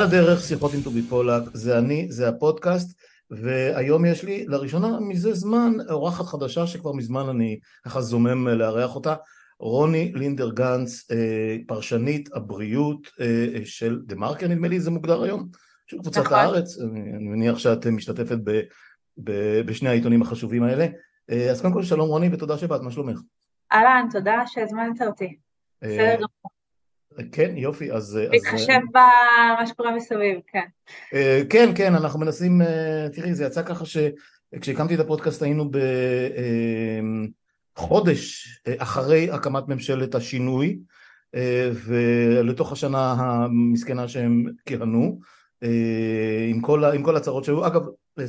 על הדרך, שיחות עם טובי פולק, זה אני, זה הפודקאסט, והיום יש לי לראשונה מזה זמן אורחת חדשה שכבר מזמן אני ככה זומם לארח אותה, רוני לינדר גנץ, אה, פרשנית הבריאות אה, של דה מרקר נדמה לי זה מוגדר היום, של קבוצת נכון. הארץ, אני מניח שאת משתתפת ב, ב, בשני העיתונים החשובים האלה, אה, אז קודם כל שלום רוני ותודה שבאת, מה שלומך? אהלן, תודה שהזמנת אותי. בסדר גמור. כן, יופי, אז... להתחשב במה שקורה מסביב, כן. כן, כן, אנחנו מנסים, תראי, זה יצא ככה שכשהקמתי את הפודקאסט היינו בחודש אחרי הקמת ממשלת השינוי, ולתוך השנה המסכנה שהם כיהנו, עם כל, עם כל הצהרות שהיו. אגב,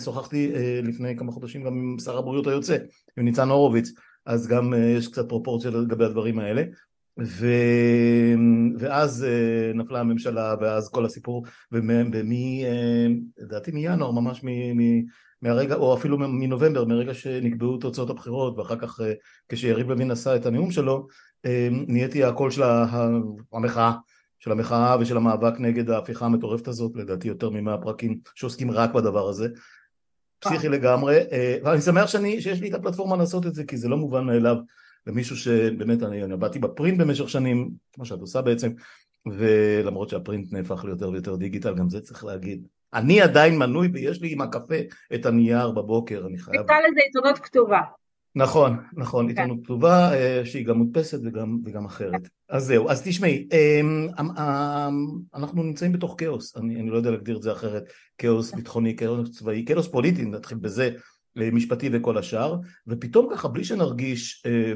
שוחחתי לפני כמה חודשים גם עם שר הבריאות היוצא, עם ניצן הורוביץ, אז גם יש קצת פרופורציה לגבי הדברים האלה. ו... ואז uh, נפלה הממשלה ואז כל הסיפור ומ... אה, לדעתי מינואר ממש מ... מ... מהרגע או אפילו מנובמבר מרגע שנקבעו תוצאות הבחירות ואחר כך uh, כשיריב לוין עשה את הנאום שלו נהייתי הקול של המחאה של המחאה ושל המאבק נגד ההפיכה המטורפת הזאת לדעתי יותר ממאה פרקים שעוסקים רק בדבר הזה. פסיכי לגמרי ואני שמח שאני, שיש לי את הפלטפורמה לעשות את זה כי זה לא מובן מאליו למישהו שבאמת אני עבדתי בפרינט במשך שנים, כמו שאת עושה בעצם, ולמרות שהפרינט נהפך ליותר ויותר דיגיטל, גם זה צריך להגיד. אני עדיין מנוי ויש לי עם הקפה את הנייר בבוקר, אני חייב... נקרא לזה עיתונות כתובה. נכון, נכון, כן. עיתונות כתובה אה, שהיא גם מודפסת וגם, וגם אחרת. אז זהו, אז תשמעי, אמ, אמ, אמ, אנחנו נמצאים בתוך כאוס, אני, אני לא יודע להגדיר את זה אחרת, כאוס ביטחוני, כאוס צבאי, כאוס פוליטי, נתחיל בזה, משפטי וכל השאר, ופתאום ככה בלי שנרגיש, אה,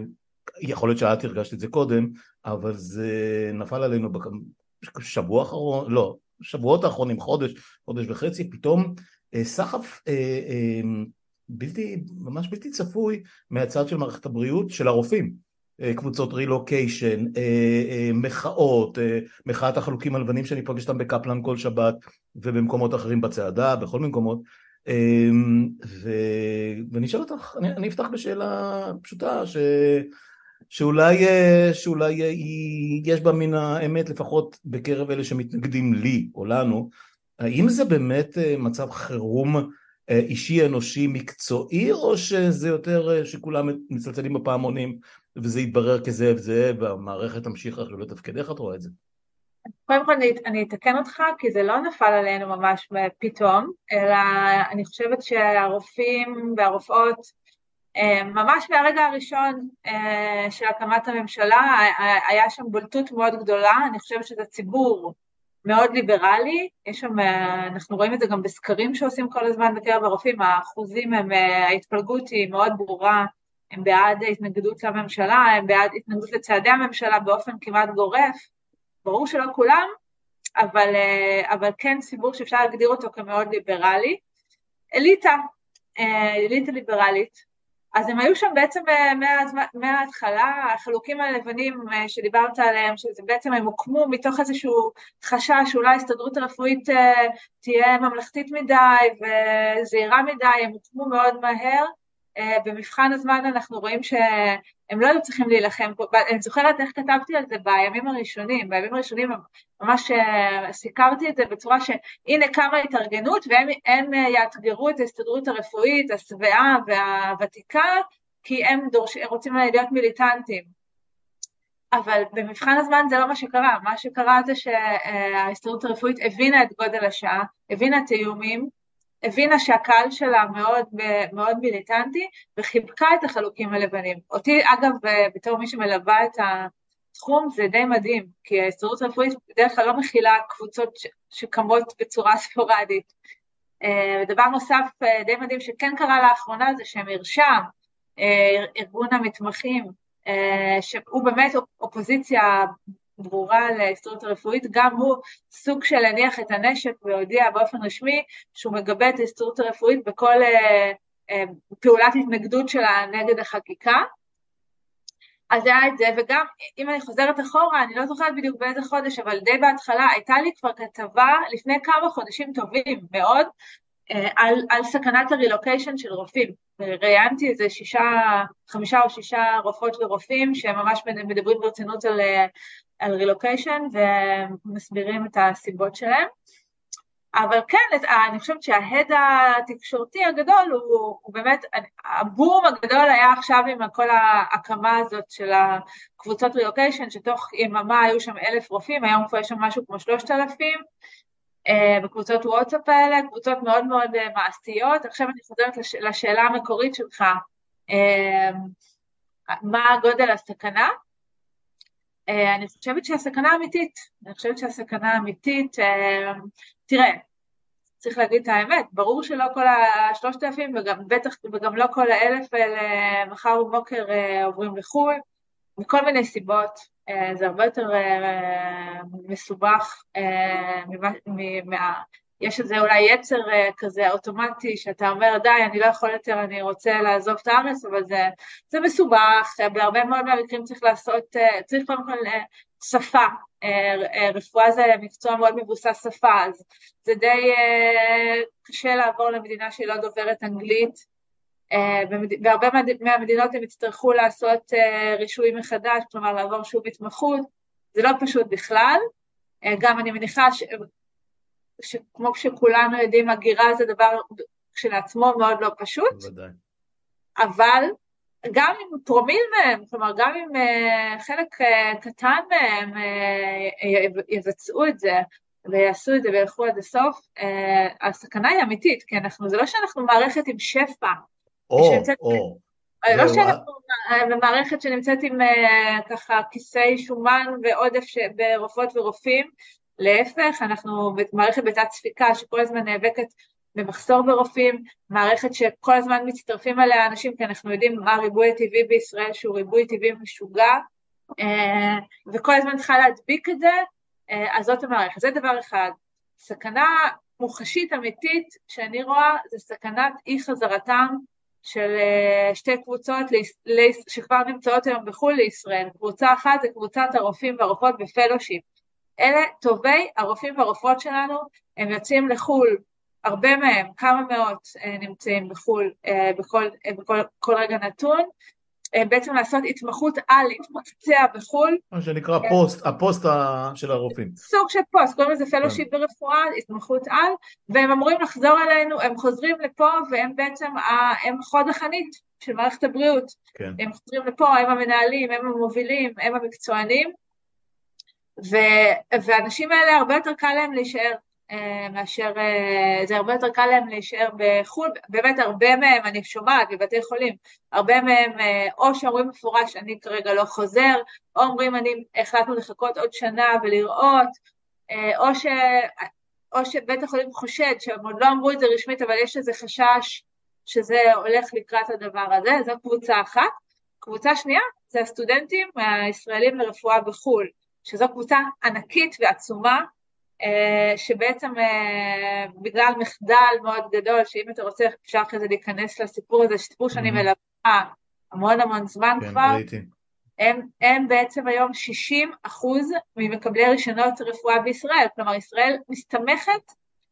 יכול להיות שאת הרגשת את זה קודם, אבל זה נפל עלינו בשבוע האחרון, לא, שבועות האחרונים, חודש, חודש וחצי, פתאום אה, סחף אה, בלתי, ממש בלתי צפוי מהצד של מערכת הבריאות של הרופאים. קבוצות רילוקיישן, מחאות, מחאת החלוקים הלבנים שאני פוגש אותם בקפלן כל שבת ובמקומות אחרים בצעדה, בכל מיני מקומות, ו... ואני אשאל אותך, אני, אני אפתח בשאלה פשוטה, ש... שאולי, אה, שאולי אה, יש בה מן האמת לפחות בקרב אלה שמתנגדים לי או לנו, האם זה באמת אה, מצב חירום אישי אנושי מקצועי או שזה יותר שכולם מצלצלים בפעמונים וזה יתברר כזאב זאב והמערכת תמשיך לתפקד, איך את רואה את זה? קודם כל אני, אני אתקן אותך, כי זה לא נפל עלינו ממש פתאום, אלא אני חושבת שהרופאים והרופאות, אה, ממש מהרגע הראשון אה, של הקמת הממשלה, היה שם בולטות מאוד גדולה, אני חושבת שזה ציבור מאוד ליברלי, יש שם, אה, אנחנו רואים את זה גם בסקרים שעושים כל הזמן בקרב הרופאים, האחוזים הם, ההתפלגות היא מאוד ברורה, הם בעד התנגדות לממשלה, הם בעד התנגדות לצעדי הממשלה באופן כמעט גורף, ברור שלא כולם, אבל, אה, אבל כן ציבור שאפשר להגדיר אותו כמאוד ליברלי. אליטה, אה, אליטה ליברלית, אז הם היו שם בעצם אה, מההתחלה, החלוקים הלבנים שדיברת עליהם, שזה בעצם הם הוקמו מתוך איזשהו חשש שאולי ההסתדרות הרפואית תהיה ממלכתית מדי וזהירה מדי, הם הוקמו מאוד מהר, במבחן הזמן אנחנו רואים שהם לא היו צריכים להילחם אני זוכרת איך כתבתי על זה בימים הראשונים, בימים הראשונים ממש אה, סיקרתי את זה בצורה שהנה קמה התארגנות והם אה, יאתגרו את ההסתדרות הרפואית, השבעה והוותיקה, כי הם, דורש, רוצים להיות מיליטנטים. אבל במבחן הזמן זה לא מה שקרה, מה שקרה זה שההסתדרות הרפואית הבינה את גודל השעה, הבינה את האיומים, הבינה שהקהל שלה מאוד, מאוד מיליטנטי וחיבקה את החלוקים הלבנים. אותי, אגב, בתור מי שמלווה את התחום, זה די מדהים, כי ההסתדרות הרפואית בדרך כלל לא מכילה קבוצות שקמות בצורה ספורדית. אה, ודבר נוסף אה, די מדהים שכן קרה לאחרונה זה שמרשם, אה, ארגון המתמחים, שהוא באמת אופוזיציה ברורה להסתדרות הרפואית, גם הוא סוג של הניח את הנשק והודיע באופן רשמי שהוא מגבה את ההסתדרות הרפואית בכל אה, אה, פעולת התנגדות שלה נגד החקיקה. אז היה את זה, וגם אם אני חוזרת אחורה, אני לא זוכרת בדיוק באיזה חודש, אבל די בהתחלה הייתה לי כבר כתבה לפני כמה חודשים טובים מאוד, אה, על, על סכנת הרילוקיישן של רופאים. ראיינתי איזה שישה, חמישה או שישה רופאות ורופאים שממש מדברים ברצינות על, על רילוקיישן ומסבירים את הסיבות שלהם. אבל כן, אני חושבת שההד התקשורתי הגדול הוא, הוא באמת, הבום הגדול היה עכשיו עם כל ההקמה הזאת של הקבוצות רילוקיישן, שתוך יממה היו שם אלף רופאים, היום כבר יש שם משהו כמו שלושת אלפים, אה, בקבוצות וואטסאפ האלה, קבוצות מאוד מאוד אה, מעשיות. עכשיו אני חוזרת לש, לשאלה המקורית שלך, אה, מה גודל הסכנה? אני חושבת שהסכנה אמיתית, אני חושבת שהסכנה אמיתית, תראה, צריך להגיד את האמת, ברור שלא כל השלושת אלפים וגם בטח וגם לא כל האלף האלה מחר בבוקר עוברים לחו"ל, מכל מיני סיבות, אה, זה הרבה יותר אה, מסובך אה. יש איזה אולי יצר כזה אוטומטי, שאתה אומר, די, אני לא יכול יותר, אני רוצה לעזוב את הארץ, אבל זה, זה מסובך, בהרבה מאוד מהמקרים צריך לעשות, צריך קודם כל שפה, רפואה זה מקצוע מאוד מבוסס שפה, אז זה די קשה לעבור למדינה שהיא לא דוברת אנגלית, אה, בהרבה מהמדינות הם יצטרכו לעשות אה, רישוי מחדש, כלומר לעבור שוב התמחות, זה לא פשוט בכלל, אה, גם אני מניחה. שכמו שכולנו יודעים, הגירה זה דבר כשלעצמו מאוד לא פשוט, בוודאי. אבל גם אם פרומיל מהם, כלומר גם אם חלק קטן מהם יבצעו את זה ויעשו את זה וילכו עד הסוף, הסכנה היא אמיתית, כי אנחנו, זה לא שאנחנו מערכת עם שפע, או, או. לא שאנחנו במערכת שנמצאת עם אה, ככה כיסי שומן ועודף ברופאות ורופאים, להפך, אנחנו במערכת בתת ספיקה שכל הזמן נאבקת במחסור ברופאים, מערכת שכל הזמן מצטרפים אליה אנשים, כי אנחנו יודעים מה הריבוי הטבעי בישראל, שהוא ריבוי טבעי משוגע, אה, וכל הזמן צריכה להדביק את זה, אה, אז זאת המערכת. זה דבר אחד. סכנה מוחשית אמיתית שאני רואה זה סכנת אי חזרתם של אה, שתי קבוצות שכבר נמצאות היום בחו"ל לישראל. קבוצה אחת זה קבוצת הרופאים והרופאות ב fellowship. אלה טובי הרופאים והרופאות שלנו, הם יוצאים לחו"ל, הרבה מהם, כמה מאות אה, נמצאים בחו"ל אה, בכל, בכל כל רגע נתון, אה, בעצם לעשות התמחות על, להתמקצע בחו"ל. מה שנקרא פוסט, הפוסט של הרופאים. סוג של פוסט, קוראים לזה כן. ברפואה, התמחות על, והם אמורים לחזור אלינו, הם חוזרים לפה והם בעצם, הם חוד החנית של מערכת הבריאות. כן. הם חוזרים לפה, הם המנהלים, הם המובילים, הם המקצוענים, והאנשים האלה הרבה יותר קל להם להישאר אה, מאשר, אה, זה הרבה יותר קל להם להישאר בחו"ל, באמת הרבה מהם, אני שומעת בבתי חולים, הרבה מהם אה, או שאומרים מפורש אני כרגע לא חוזר, או אומרים אני החלטנו לחכות עוד שנה ולראות, או, ש, או שבית החולים חושד, שהם עוד לא אמרו את זה רשמית, אבל יש איזה חשש שזה הולך לקראת הדבר הזה, זו קבוצה אחת. קבוצה שנייה זה הסטודנטים הישראלים לרפואה בחו"ל, שזו קבוצה ענקית ועצומה, אה, שבעצם אה, בגלל מחדל מאוד גדול, שאם אתה רוצה אפשר אחרי זה להיכנס לסיפור הזה, סיפור שאני מלווה המון המון זמן כן, כבר, הם, הם בעצם היום 60 אחוז ממקבלי רישיונות רפואה בישראל, כלומר ישראל מסתמכת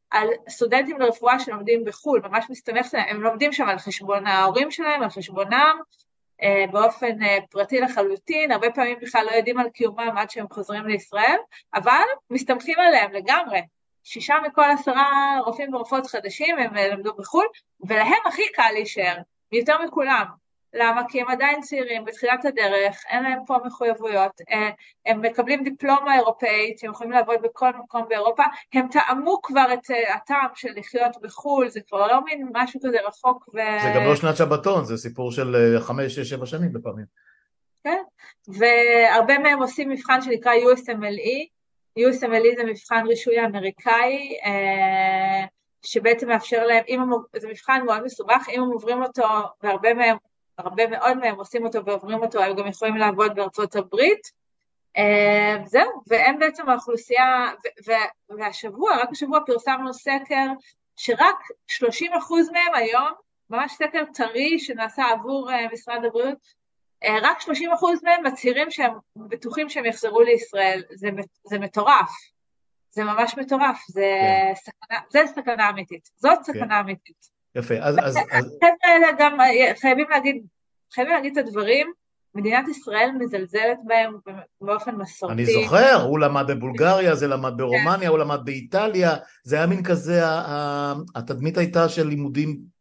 על סטודנטים לרפואה שלומדים בחו"ל, ממש מסתמכת, הם לומדים שם על חשבון ההורים שלהם, על חשבונם, באופן אה, פרטי לחלוטין, הרבה פעמים בכלל לא יודעים על קיומם עד שהם חוזרים לישראל, אבל מסתמכים עליהם לגמרי. שישה מכל עשרה רופאים ורופאות חדשים הם אה, למדו בחו"ל, ולהם הכי קל להישאר, יותר מכולם. למה? כי הם עדיין צעירים, בתחילת הדרך, אין להם פה מחויבויות, אה, הם מקבלים דיפלומה אירופאית, הם יכולים לעבוד בכל מקום באירופה, הם טעמו כבר את אה, הטעם של לחיות בחו"ל, זה כבר לא מין משהו כזה רחוק ו... זה גם לא שנת שבתון, זה סיפור של אה, חמש, שש, שבע שנים בפעמים. כן, והרבה מהם עושים מבחן שנקרא USMLE, USMLE זה מבחן רישוי אמריקאי, שבעצם מאפשר להם, אם הם, זה מבחן מאוד מסובך, אם הם עוברים אותו, והרבה מהם הרבה מאוד מהם עושים אותו ועוברים אותו, הם גם יכולים לעבוד בארצות הברית. אה, זהו, והם בעצם האוכלוסייה, והשבוע, רק השבוע פרסמנו סקר שרק 30 אחוז מהם היום, ממש סקר טרי שנעשה עבור אה, משרד הבריאות, אה, רק 30 אחוז מהם מצהירים שהם בטוחים שהם יחזרו לישראל, זה, זה מטורף, זה ממש מטורף, זה, כן. סכנה, זה סכנה אמיתית, זאת. סכנה כן. אמיתית. יפה, אז... אז, החבר'ה האלה גם אה, חייבים להגיד, חייבים להגיד את הדברים, מדינת ישראל מזלזלת בהם באופן מסורתי. אני זוכר, הוא למד בבולגריה, זה למד ברומניה, הוא למד באיטליה, זה היה מין כזה, התדמית הייתה של לימודים,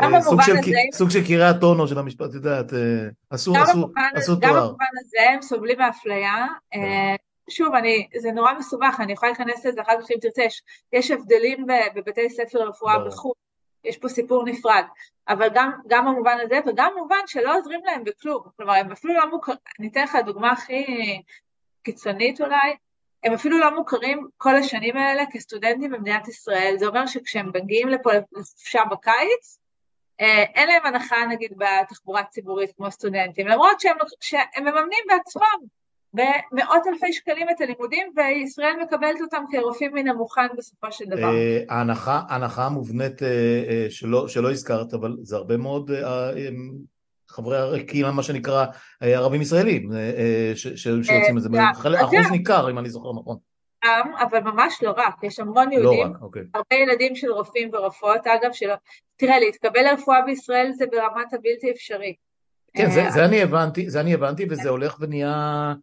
אה, סוג של, סוג של קריית אונו של המשפט, את יודעת, אה, עשו, עשו, עשו תואר. גם במובן הזה הם סובלים מאפליה. כן. שוב, אני, זה נורא מסובך, אני יכולה להיכנס לזה אחר כך אם תרצה, יש, יש הבדלים בבתי ספר לרפואה בחו"ל, יש פה סיפור נפרד, אבל גם, גם במובן הזה וגם במובן שלא עוזרים להם בכלום, כלומר הם אפילו לא מוכרים, אני אתן לך דוגמה הכי קיצונית אולי, הם אפילו לא מוכרים כל השנים האלה כסטודנטים במדינת ישראל, זה אומר שכשהם מגיעים לפה לחופשה בקיץ, אה, אין להם הנחה נגיד בתחבורה ציבורית כמו סטודנטים, למרות שהם, שהם מממנים בעצמם במאות אלפי שקלים את הלימודים וישראל מקבלת אותם כרופאים מן המוכן בסופו של דבר. אה, ההנחה, ההנחה המובנית אה, אה, שלא, שלא הזכרת, אבל זה הרבה מאוד חברי הקהילה, מה שנקרא ערבים ישראלים, שיוצאים את זה, אחוז ניכר אם אני זוכר נכון. גם, אבל ממש לא רק, יש המון יהודים, לא רק, אוקיי. הרבה ילדים של רופאים ורופאות, אגב, שלא, תראה, להתקבל לרפואה בישראל זה ברמת הבלתי אפשרי. כן, זה, זה אני הבנתי, זה אני הבנתי, וזה הולך ונהיה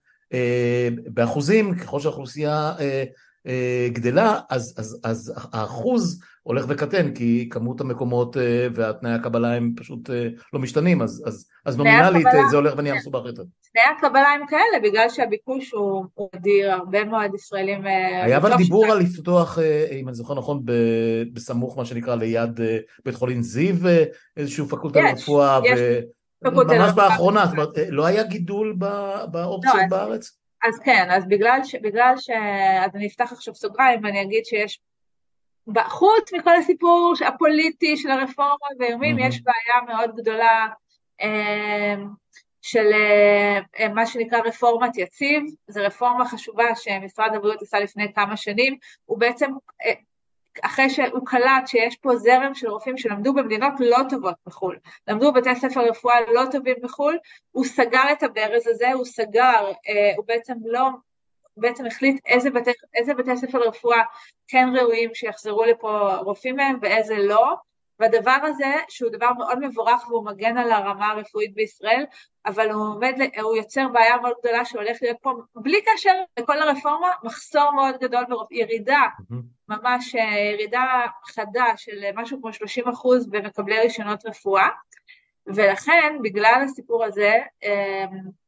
באחוזים, ככל שהאוכלוסייה אה, אה, גדלה, אז, אז, אז האחוז הולך וקטן, כי כמות המקומות והתנאי הקבלה הם פשוט לא משתנים, אז, אז, אז נומינלית זה הולך ונהיה מסובך יותר. תנאי הקבלה הם כאלה, בגלל שהביקוש הוא אדיר, הרבה מאוד ישראלים... היה אבל דיבור על לפתוח, אם אני זוכר נכון, בסמוך, מה שנקרא, ליד בית חולים זיו, איזשהו פקולטה לרפואה, ממש באחרונה, זאת אומרת, לא היה גידול באופציות לא, בארץ? אז כן, אז בגלל ש... בגלל ש... אז אני אפתח עכשיו סוגריים ואני אגיד שיש, חוץ מכל הסיפור הפוליטי של הרפורמה ואיומים, יש בעיה מאוד גדולה אמ, של אה, מה שנקרא רפורמת יציב, זו רפורמה חשובה שמשרד הבריאות עשה לפני כמה שנים, הוא בעצם אה, אחרי שהוא קלט שיש פה זרם של רופאים שלמדו במדינות לא טובות בחו"ל, למדו בבתי ספר רפואה לא טובים בחו"ל, הוא סגר את הברז הזה, הוא סגר, אה, הוא בעצם לא, בעצם החליט איזה בתי, איזה בתי ספר לרפואה כן ראויים שיחזרו לפה רופאים מהם ואיזה לא, והדבר הזה, שהוא דבר מאוד מבורך והוא מגן על הרמה הרפואית בישראל, אבל הוא עומד, הוא יוצר בעיה מאוד גדולה שהולך להיות פה, בלי קשר לכל הרפורמה, מחסור מאוד גדול, ירידה, ממש אה, ירידה חדה של משהו כמו 30 אחוז במקבלי רישיונות רפואה, ולכן, בגלל הסיפור הזה, אמ,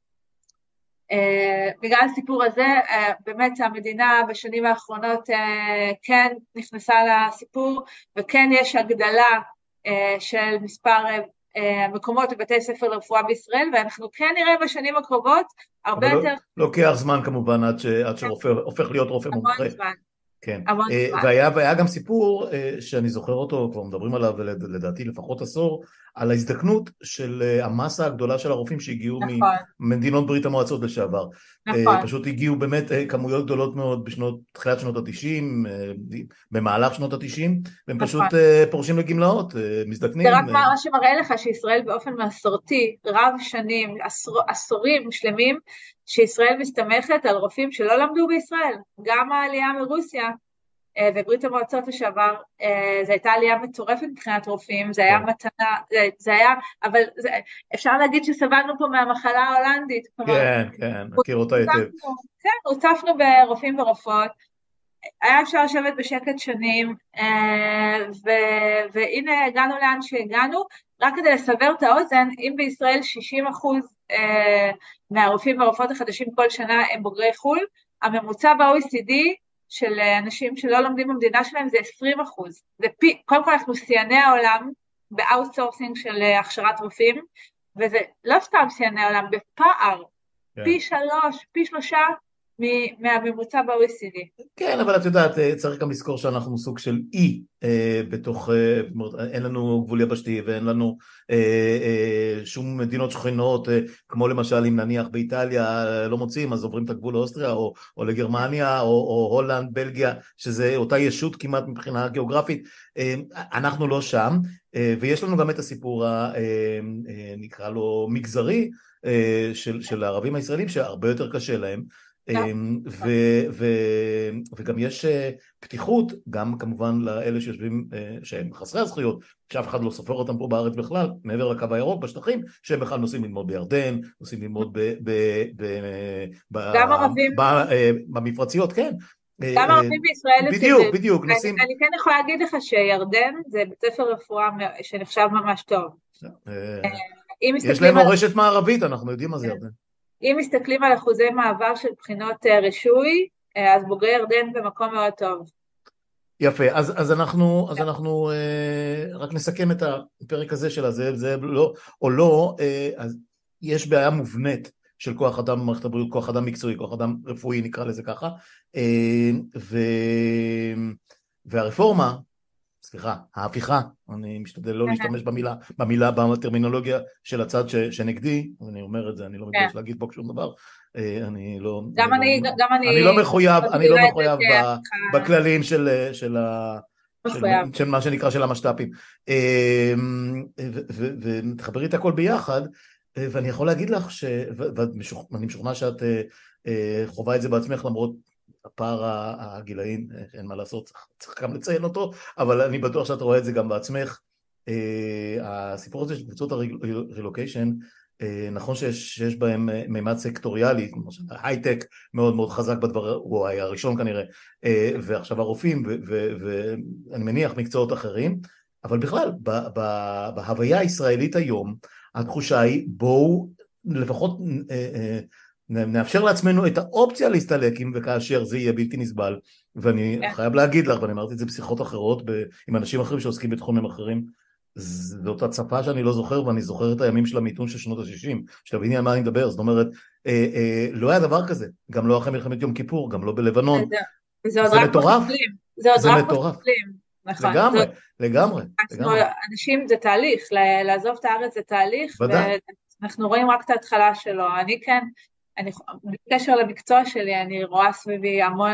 בגלל הסיפור הזה, uh, באמת המדינה בשנים האחרונות uh, כן נכנסה לסיפור וכן יש הגדלה של מספר מקומות בבתי ספר לרפואה בישראל ואנחנו כן נראה בשנים הקרובות הרבה לא- יותר... לוקח זמן כמובן עד שרופא הופך להיות רופא מומחה. כן, אה, והיה, והיה גם סיפור אה, שאני זוכר אותו, כבר מדברים עליו לדעתי לפחות עשור, על ההזדקנות של אה, המסה הגדולה של הרופאים שהגיעו נכון. ממדינות ברית המועצות לשעבר. נכון. פשוט הגיעו באמת כמויות גדולות מאוד בשנות, תחילת שנות התשעים, במהלך שנות התשעים, והם נכון. פשוט פורשים לגמלאות, מזדקנים. זה רק מה שמראה לך שישראל באופן מסורתי, רב שנים, עשור, עשורים שלמים, שישראל מסתמכת על רופאים שלא למדו בישראל. גם העלייה מרוסיה אה, וברית המועצות לשעבר, אה, זו הייתה עלייה מטורפת מבחינת רופאים, זה היה כן. מתנה, זה, זה היה, אבל זה, אפשר להגיד שסבלנו פה מהמחלה ההולנדית. כן, כן, מכיר אותה היטב. כן, הוצפנו ברופאים ורופאות. היה אפשר לשבת בשקט שנים, אה, ו, והנה הגענו לאן שהגענו. רק כדי לסבר את האוזן, אם בישראל 60 אחוז אה, מהרופאים והרופאות החדשים כל שנה הם בוגרי חו"ל, הממוצע ב-OECD של אנשים שלא לומדים במדינה שלהם זה 20 אחוז. קודם כל אנחנו שיאני העולם ב outsourcing של אה, הכשרת רופאים, וזה לא סתם שיאני העולם, בפער, כן. פי שלוש, פי שלושה מהממוצע ב-OECD. כן, אבל את יודעת, אה, צריך גם לזכור שאנחנו סוג של אי אה, בתוך, אה, אין לנו גבול יבשתי ואין לנו אה, אה, שום מדינות שכנות, אה, כמו למשל אם נניח באיטליה לא מוצאים, אז עוברים את הגבול לאוסטריה או, או לגרמניה או, או הולנד, בלגיה, שזה אותה ישות כמעט מבחינה גיאוגרפית, אנחנו לא שם, ויש לנו גם את הסיפור, נקרא לו מגזרי, של, של הערבים הישראלים שהרבה יותר קשה להם. ו, ו, וגם יש אה, פתיחות גם כמובן לאלה שיושבים אה, שהם חסרי הזכויות שאף אחד לא סופר אותם פה בארץ בכלל מעבר לקו הירוק בשטחים שהם בכלל נוסעים ללמוד בירדן נוסעים ללמוד אה, במפרציות כן. גם ערבים בישראל בדיוק בדיוק נוסעים אני כן יכולה להגיד לך שירדן זה בית ספר רפואה שנחשב ממש טוב. יש להם מורשת מערבית אנחנו יודעים מה זה. ירדן אם מסתכלים על אחוזי מעבר של בחינות אה, רישוי, אה, אז בוגרי ירדן במקום מאוד טוב. יפה, אז, אז אנחנו, אז אנחנו אה, רק נסכם את הפרק הזה של הזה, זה לא, או לא, אה, אז יש בעיה מובנית של כוח אדם במערכת הבריאות, כוח אדם מקצועי, כוח אדם רפואי נקרא לזה ככה, אה, ו, והרפורמה סליחה, ההפיכה, אני משתדל לא להשתמש במילה, במילה, בטרמינולוגיה של הצד ש, שנגדי, אני אומר את זה, אני לא מתבייש כן. להגיד פה שום דבר, אה, אני לא... גם אני, לא, גם אני... אני לא מחויב, אני לא מחויב בכללים של, של, של, של מה שנקרא של המשת"פים. אה, ותחברי את הכל ביחד, אה, ואני יכול להגיד לך, ואני משוכנע שאת חווה את זה בעצמך למרות הפער הגילאים, אין מה לעשות, צריך, גם לציין אותו, אבל אני בטוח שאת רואה את זה גם בעצמך. אה, הסיפור הזה של קבוצות הרילוקיישן, אה, נכון שיש, שיש בהם אה, מימד סקטוריאלי, כמו שהייטק מאוד מאוד חזק בדבר, הוא היה הראשון כנראה, ועכשיו הרופאים, ואני מניח מקצועות אחרים, אבל בכלל, בהוויה הישראלית היום, התחושה היא בואו לפחות נאפשר לעצמנו את האופציה להסתלק אם וכאשר זה יהיה בלתי נסבל. ואני כן. חייב להגיד לך ואני אמרתי את זה בשיחות אחרות ב, עם אנשים אחרים שעוסקים בתחומים אחרים זאת הצפה שאני לא זוכר ואני זוכר את הימים של המיתון של שנות ה-60 שתביני על מה אני מדבר זאת אומרת אה, אה, לא היה דבר כזה. גם לא אחרי מלחמת יום כיפור גם לא בלבנון. זה, זה מטורף. זה, זה מטורף. נכון. לגמרי, זאת, לגמרי, לגמרי. אנשים זה תהליך, לעזוב את הארץ זה תהליך, ואנחנו רואים רק את ההתחלה שלו. אני כן, אני, בקשר למקצוע שלי, אני רואה סביבי המון,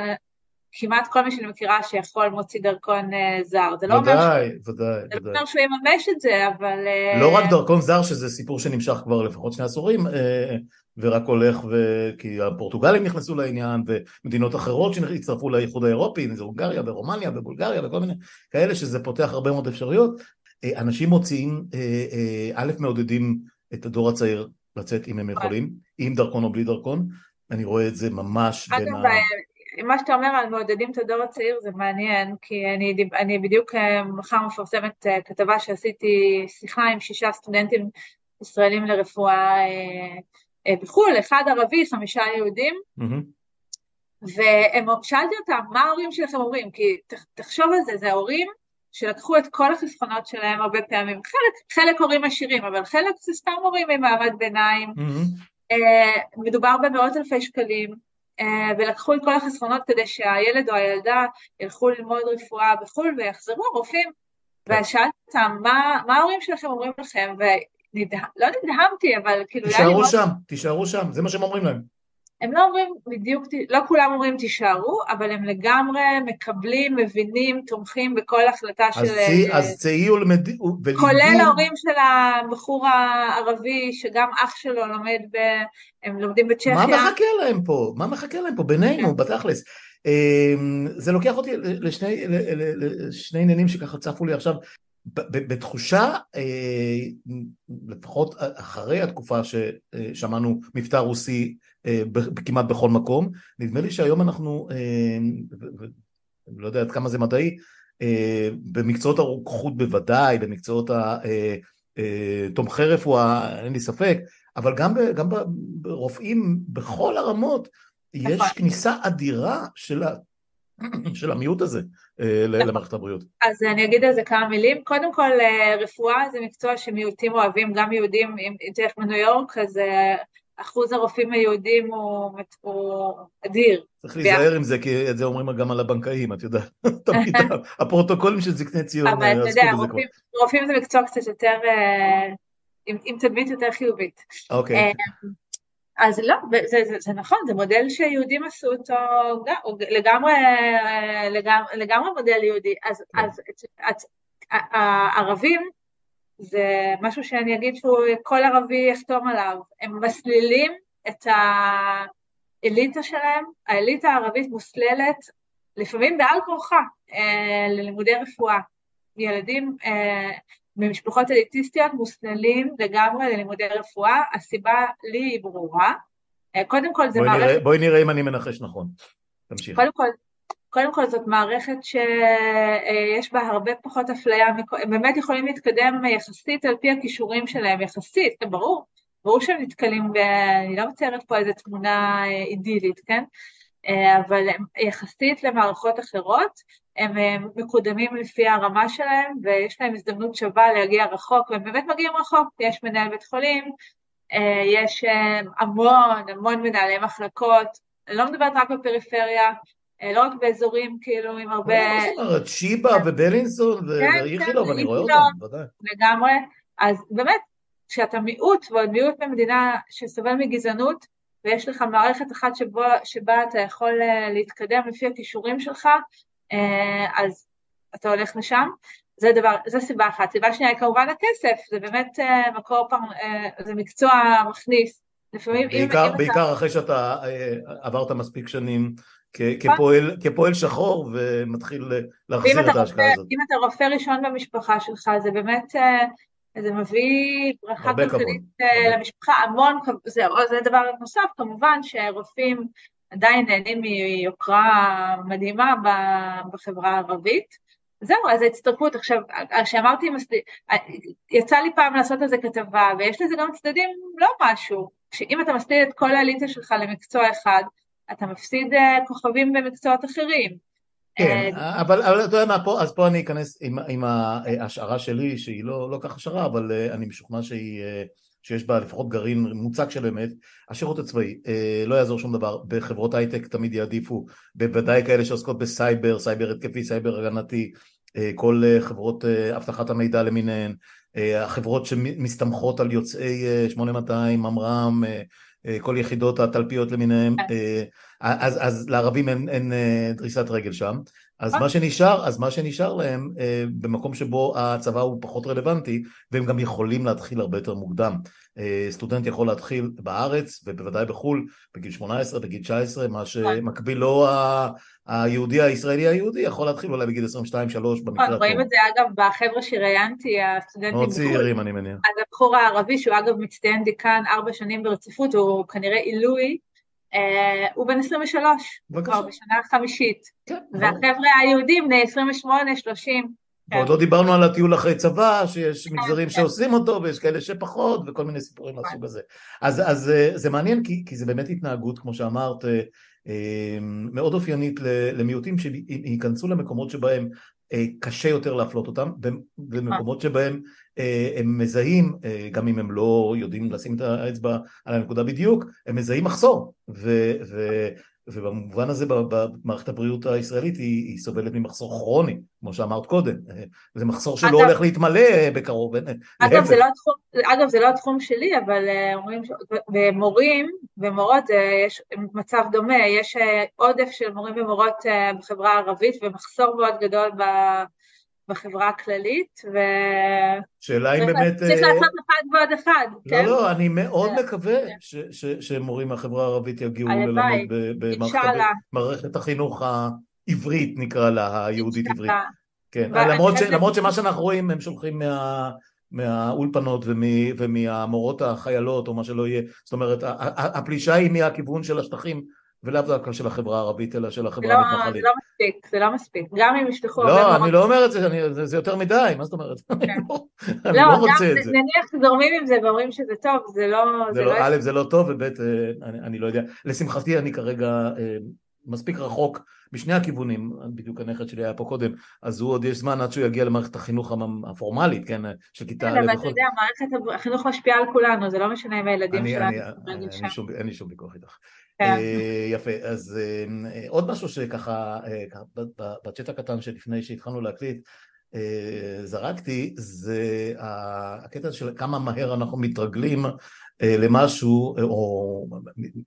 כמעט כל מי שאני מכירה שיכול מוציא דרכון uh, זר. זה לא ודאי, אומר ש... ודאי, זה לא אומר שהוא יממש את זה, אבל... Uh... לא רק דרכון זר, שזה סיפור שנמשך כבר לפחות שני עשורים, uh, ורק הולך, ו... כי הפורטוגלים נכנסו לעניין, ומדינות אחרות שהצטרפו לאיחוד האירופי, אם זה הונגריה ורומניה ובולגריה וכל מיני כאלה, שזה פותח הרבה מאוד אפשרויות. אנשים מוציאים, א', מעודדים את הדור הצעיר לצאת אם הם יכולים, עם דרכון או בלי דרכון, אני רואה את זה ממש בין ה... מה שאתה אומר על מעודדים את הדור הצעיר זה מעניין, כי אני, אני בדיוק אה, מחר מפרסמת אה, כתבה שעשיתי שיחה עם שישה סטודנטים ישראלים לרפואה אה, בחו"ל, אחד ערבי, חמישה יהודים, mm-hmm. ושאלתי אותם, מה ההורים שלכם אומרים? כי תחשוב על זה, זה ההורים שלקחו את כל החסכונות שלהם הרבה פעמים, חלק, חלק הורים עשירים, אבל חלק זה סתם הורים ממעמד ביניים, mm-hmm. uh, מדובר במאות אלפי שקלים, uh, ולקחו את כל החסכונות כדי שהילד או הילדה ילכו ללמוד רפואה בחו"ל ויחזרו רופאים, כן. ושאלתי אותם, מה, מה ההורים שלכם אומרים לכם? ולא נדהמתי, אבל כאילו... תישארו שם, תישארו שם, זה מה שהם אומרים להם. הם לא אומרים בדיוק, לא כולם אומרים תישארו, אבל הם לגמרי מקבלים, מבינים, תומכים בכל החלטה של... אז צאי ולמדי... כולל ההורים של הבחור הערבי, שגם אח שלו לומד ב... הם לומדים בצ'כיה. מה מחכה להם פה? מה מחכה להם פה? בינינו, כן. בתכלס. אמ, זה לוקח אותי לשני עניינים שככה צפו לי עכשיו. בתחושה, אה, לפחות אחרי התקופה ששמענו מבטא רוסי אה, כמעט בכל מקום, נדמה לי שהיום אנחנו, אה, לא יודע עד כמה זה מדעי, במקצועות הרוקחות בוודאי, במקצועות תומכי רפואה, אין לי ספק, אבל גם, גם ברופאים בכל הרמות יש נכון. כניסה אדירה של של המיעוט הזה אה, למערכת הבריאות. אז אני אגיד על זה כמה מילים. קודם כל, אה, רפואה זה מקצוע שמיעוטים אוהבים, גם יהודים, אם תלך מניו יורק, אז אה, אחוז הרופאים היהודים הוא, הוא אדיר. צריך להיזהר עם זה, כי את זה אומרים גם על הבנקאים, את יודעת, תמיד הפרוטוקולים של זקני ציון עסקו בזה כבר. אבל אתה יודע, רופאים, רופאים זה מקצוע קצת יותר, עם, עם תדמית יותר חיובית. אוקיי. אז לא, זה, זה, זה נכון, זה מודל שיהודים עשו אותו, הוא לגמרי, לגמרי, לגמרי מודל יהודי. אז, כן. אז את, הערבים, זה משהו שאני אגיד שהוא כל ערבי יחתום עליו, הם מסלילים את, האליטה שלהם, האליטה הערבית מוסללת, לפעמים בעל כורחה, אה, ללימודי רפואה. ילדים אה, ממשפחות אליטיסטיות מוסללים לגמרי ללימודי רפואה, הסיבה לי היא ברורה. אה, קודם כל זה בואי מערכת... נראה, בואי נראה אם אני מנחש נכון. תמשיך. קודם כל, קודם כל זאת מערכת שיש בה הרבה פחות אפליה, הם באמת יכולים להתקדם יחסית על פי הכישורים שלהם, יחסית, זה ברור, ברור שהם נתקלים, ב... אני לא מציירת פה איזו תמונה אה, אידילית, כן? אה, אבל יחסית למערכות אחרות, הם מקודמים לפי הרמה שלהם ויש להם הזדמנות שווה להגיע רחוק, והם באמת מגיעים רחוק, יש מנהל בית חולים, אה, יש המון המון מנהלי מחלקות, אני לא מדברת רק בפריפריה, לא רק באזורים כאילו עם הרבה... מה זאת אומרת? שיבא כן. ובלינסון כן, ואיכילוב, אני רואה אותם, ודאי. לגמרי, אז באמת, כשאתה מיעוט, ועוד מיעוט במדינה שסובל מגזענות, ויש לך מערכת אחת שבו, שבה אתה יכול אה, להתקדם לפי הכישורים שלך, אה, אז אתה הולך לשם. זה דבר, זו סיבה אחת. סיבה שנייה היא כמובן הכסף, זה באמת אה, מקור פעם, זה מקצוע מכניס. לפעמים בעיקר, אם, בעיקר אתה... אחרי שאתה עברת מספיק שנים כפועל, כפועל שחור ומתחיל להחזיר את ההשקעה הזאת. אם אתה רופא ראשון במשפחה שלך, זה באמת זה מביא ברכה כלכלית אה, למשפחה, המון, זה, זה דבר נוסף, כמובן שרופאים עדיין נהנים מיוקרה מדהימה בחברה הערבית. זהו, אז ההצטרפות, עכשיו, כשאמרתי, יצא לי פעם לעשות על זה כתבה, ויש לזה גם צדדים לא משהו, שאם אתה מסתיר את כל האליטה שלך למקצוע אחד, אתה מפסיד אה, כוכבים במקצועות אחרים. כן, אה, אבל, אבל אתה יודע מה, פה, אז פה אני אכנס עם, עם ההשערה שלי, שהיא לא, לא כך השערה, אבל אה, אני משוכנע שהיא, אה, שיש בה לפחות גרעין מוצק של אמת. השירות הצבאי, לא יעזור שום דבר, בחברות הייטק תמיד יעדיפו, בוודאי כאלה שעוסקות בסייבר, סייבר התקפי, סייבר הגנתי, כל חברות אבטחת המידע למיניהן, החברות שמסתמכות על יוצאי 8200, ממר"ם, כל יחידות התלפיות למיניהן, כן. אז, אז לערבים אין, אין דריסת רגל שם, אז מה שנשאר, אז מה שנשאר להם במקום שבו הצבא הוא פחות רלוונטי והם גם יכולים להתחיל הרבה יותר מוקדם. סטודנט יכול להתחיל בארץ ובוודאי בחו"ל בגיל 18, בגיל 19, מה שמקביל לו היהודי הישראלי היהודי יכול להתחיל אולי בגיל 22-3 במקרה הטוב. רואים את זה אגב בחבר'ה שראיינתי, הסטודנטים מאוד צעירים אני מניח. אז הבחור הערבי שהוא אגב מצטיין דיקן ארבע שנים ברציפות, הוא כנראה עילוי, אה, הוא בן 23, כבר בשנה החמישית. כן, והחבר'ה היהודים בני 28, 30. ועוד לא דיברנו על הטיול אחרי צבא, שיש כן, מגזרים כן. שעושים אותו ויש כאלה שפחות וכל מיני סיפורים מהסוג הזה. אז אה, זה מעניין כי זה באמת התנהגות, כמו שאמרת, אה, מאוד אופיינית למיעוטים שייכנסו למקומות שבהם קשה יותר להפלות אותם, במקומות שבהם הם מזהים, גם אם הם לא יודעים לשים את האצבע על הנקודה בדיוק, הם מזהים מחסור, ו, ו, ובמובן הזה במערכת הבריאות הישראלית היא, היא סובלת ממחסור כרוני, כמו שאמרת קודם, זה מחסור שלא אגב, הולך להתמלא בקרוב, אגב זה, לא התחום, אגב זה לא התחום שלי, אבל אומרים, במורים ומורות יש מצב דומה, יש עודף של מורים ומורות בחברה הערבית ומחסור מאוד גדול ב... בחברה הכללית, ו... שאלה אם באמת... צריך לעשות אחד ועוד אחד, לא, כן? לא, לא, אני מאוד מקווה שמורים מהחברה הערבית יגיעו ללמוד במערכת החינוך העברית, נקרא לה, היהודית-עברית. כן, למרות שמה שאנחנו רואים, הם שולחים מה... מהאולפנות ומהמורות החיילות או מה שלא יהיה, זאת אומרת הפלישה היא מהכיוון של השטחים ולאו דווקא של החברה הערבית, אלא של החברה לא, המתנחלית. זה לא מספיק, זה לא מספיק. גם אם ישלחו... לא, אני לא אומר את זה, אני, זה, יותר מדי, מה זאת אומרת? כן. אני לא, לא רוצה את זה. נניח שזורמים עם זה ואומרים שזה טוב, זה לא... זה לא, לא א', זה לא טוב, וב', אה, אני, אני לא יודע. לשמחתי אני כרגע אה, מספיק רחוק משני הכיוונים, בדיוק הנכד שלי היה פה קודם, אז הוא עוד יש זמן עד שהוא יגיע למערכת החינוך הפורמלית, כן, של כיתה. כן, אבל אתה יודע, מערכת החינוך משפיעה על כולנו, זה לא משנה אם הילדים שלנו... אין לי שום ויכוח איתך. כן. אה, יפה, אז אה, עוד משהו שככה, אה, בצ'אט הקטן שלפני שהתחלנו להקליט, זרקתי, זה הקטע של כמה מהר אנחנו מתרגלים למשהו, או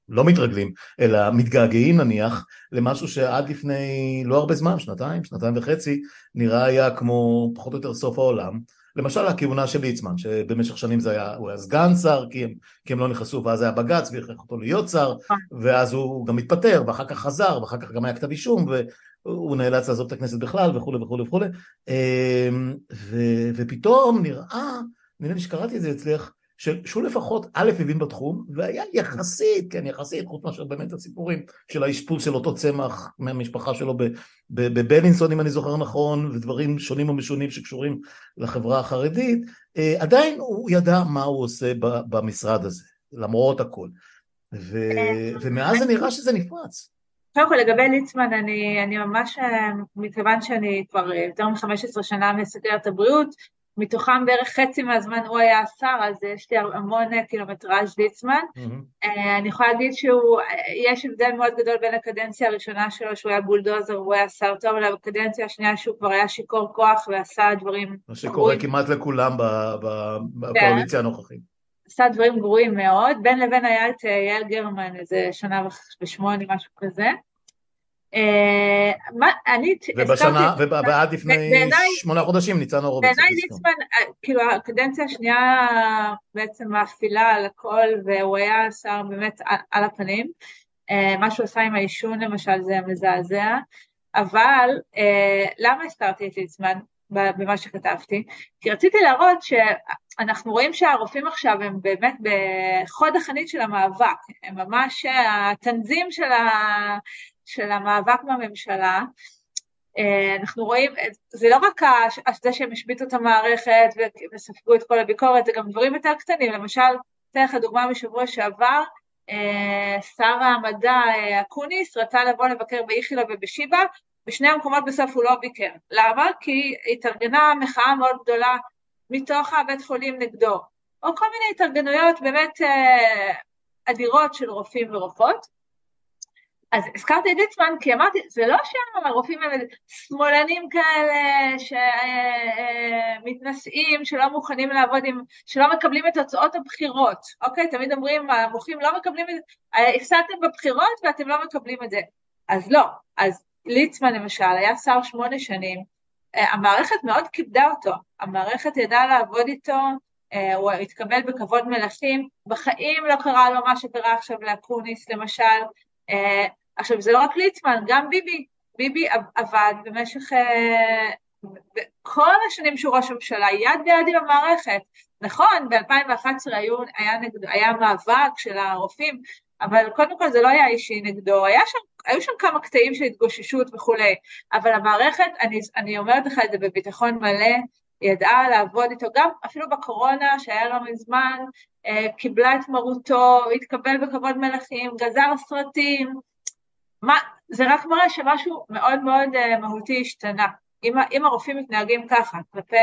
לא מתרגלים, אלא מתגעגעים נניח, למשהו שעד לפני לא הרבה זמן, שנתיים, שנתיים וחצי, נראה היה כמו פחות או יותר סוף העולם. למשל הכהונה של ליצמן, שבמשך שנים זה היה, הוא היה סגן שר, כי הם, כי הם לא נכנסו, ואז היה בג"ץ והכריח אותו להיות שר, נכון. ואז הוא גם התפטר, ואחר כך חזר, ואחר כך גם היה כתב אישום, והוא נאלץ לעזוב את הכנסת בכלל, וכולי וכולי וכולי. אמ, ופתאום נראה, נראה לי שקראתי את זה אצלך, שהוא לפחות א' הבין בתחום והיה יחסית, כן יחסית, חוץ מאשר באמת הסיפורים של האשפוז של אותו צמח מהמשפחה שלו בבלינסון אם אני זוכר נכון ודברים שונים ומשונים שקשורים לחברה החרדית, אה, עדיין הוא ידע מה הוא עושה במשרד הזה, למרות הכל. ו... ומאז זה נראה שזה נפרץ. קודם כל לגבי ליצמן, אני, אני ממש, אה, מכיוון שאני כבר יותר מ-15 שנה מסגרת הבריאות, מתוכם בערך חצי מהזמן הוא היה השר, אז יש לי המון קילומטראז' ליצמן. Mm-hmm. אני יכולה להגיד שיש הבדל מאוד גדול בין הקדנציה הראשונה שלו, שהוא היה בולדוזר והוא היה שר טוב, לקדנציה השנייה שהוא כבר היה שיכור כוח ועשה דברים... מה שקורה. כמעט לכולם בקואליציה הנוכחית. עשה דברים גרועים מאוד, בין לבין היה את יעל גרמן איזה שנה ושמונה, משהו כזה. אה, אני... ובשנה, ועד לפני שמונה חודשים ניצן הורוביץ. בעיניי ליצמן, אה, כאילו הקדנציה השנייה בעצם מאפילה על הכל והוא היה שר באמת על הפנים. אה, מה שהוא עשה עם העישון למשל זה מזעזע, אבל למה הזכרתי את ליצמן במה שכתבתי? כי רציתי להראות שאנחנו רואים שהרופאים עכשיו הם באמת בחוד החנית של המאבק, הם ממש התנזים של ה... של המאבק בממשלה, אה, אנחנו רואים, זה לא רק זה שהם השביתו את המערכת וספגו את כל הביקורת, זה גם דברים יותר קטנים, למשל, אתן לך דוגמה משבוע שעבר, אה, שר המדע אה, אקוניס רצה לבוא לבקר באיכילוב ובשיבא, בשני המקומות בסוף הוא לא ביקר. למה? כי התארגנה מחאה מאוד גדולה מתוך הבית חולים נגדו, או כל מיני התארגנויות באמת אדירות של רופאים ורופאות, אז הזכרתי את ליצמן כי אמרתי, זה לא שהרופאים הם שמאלנים כאלה שמתנשאים, שלא מוכנים לעבוד עם, שלא מקבלים את תוצאות הבחירות, אוקיי? תמיד אומרים, המוחים לא מקבלים את זה, הפסדתם בבחירות ואתם לא מקבלים את זה. אז לא, אז ליצמן למשל היה שר שמונה שנים, המערכת מאוד כיבדה אותו, המערכת ידעה לעבוד איתו, הוא התקבל בכבוד מלכים, בחיים לא קרה לו מה שקרה עכשיו לאקוניס למשל, Uh, עכשיו, זה לא רק ליצמן, גם ביבי. ביבי עבד במשך כל השנים שהוא ראש ממשלה, יד ביד עם המערכת. נכון, ב-2011 היה, היה מאבק של הרופאים, אבל קודם כל זה לא היה אישי נגדו, היה שם, היו שם כמה קטעים של התגוששות וכולי, אבל המערכת, אני, אני אומרת לך את זה בביטחון מלא, ידעה לעבוד איתו, גם אפילו בקורונה שהיה לא מזמן, אה, קיבלה את מרותו, התקבל בכבוד מלכים, גזר סרטים, מה, זה רק מראה שמשהו מאוד מאוד אה, מהותי השתנה. אם, אם הרופאים מתנהגים ככה כלפי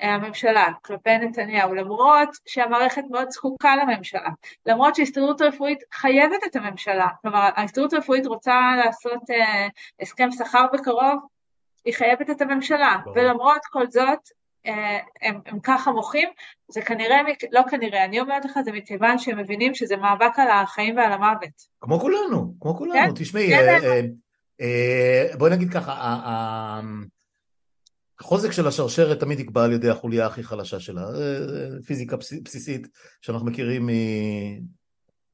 הממשלה, כלפי נתניהו, למרות שהמערכת מאוד זקוקה לממשלה, למרות שההסתדרות הרפואית חייבת את הממשלה, כלומר ההסתדרות הרפואית רוצה לעשות הסכם שכר בקרוב, היא חייבת את הממשלה, ברור. ולמרות כל זאת, אה, הם, הם ככה מוחים, זה כנראה, לא כנראה, אני אומרת לך, זה מכיוון שהם מבינים שזה מאבק על החיים ועל המוות. כמו כולנו, כמו כולנו, כן? תשמעי, כן, אה, אה, אה, בואי נגיד ככה, החוזק של השרשרת תמיד נקבע על ידי החוליה הכי חלשה שלה, אה, פיזיקה בסיסית שאנחנו מכירים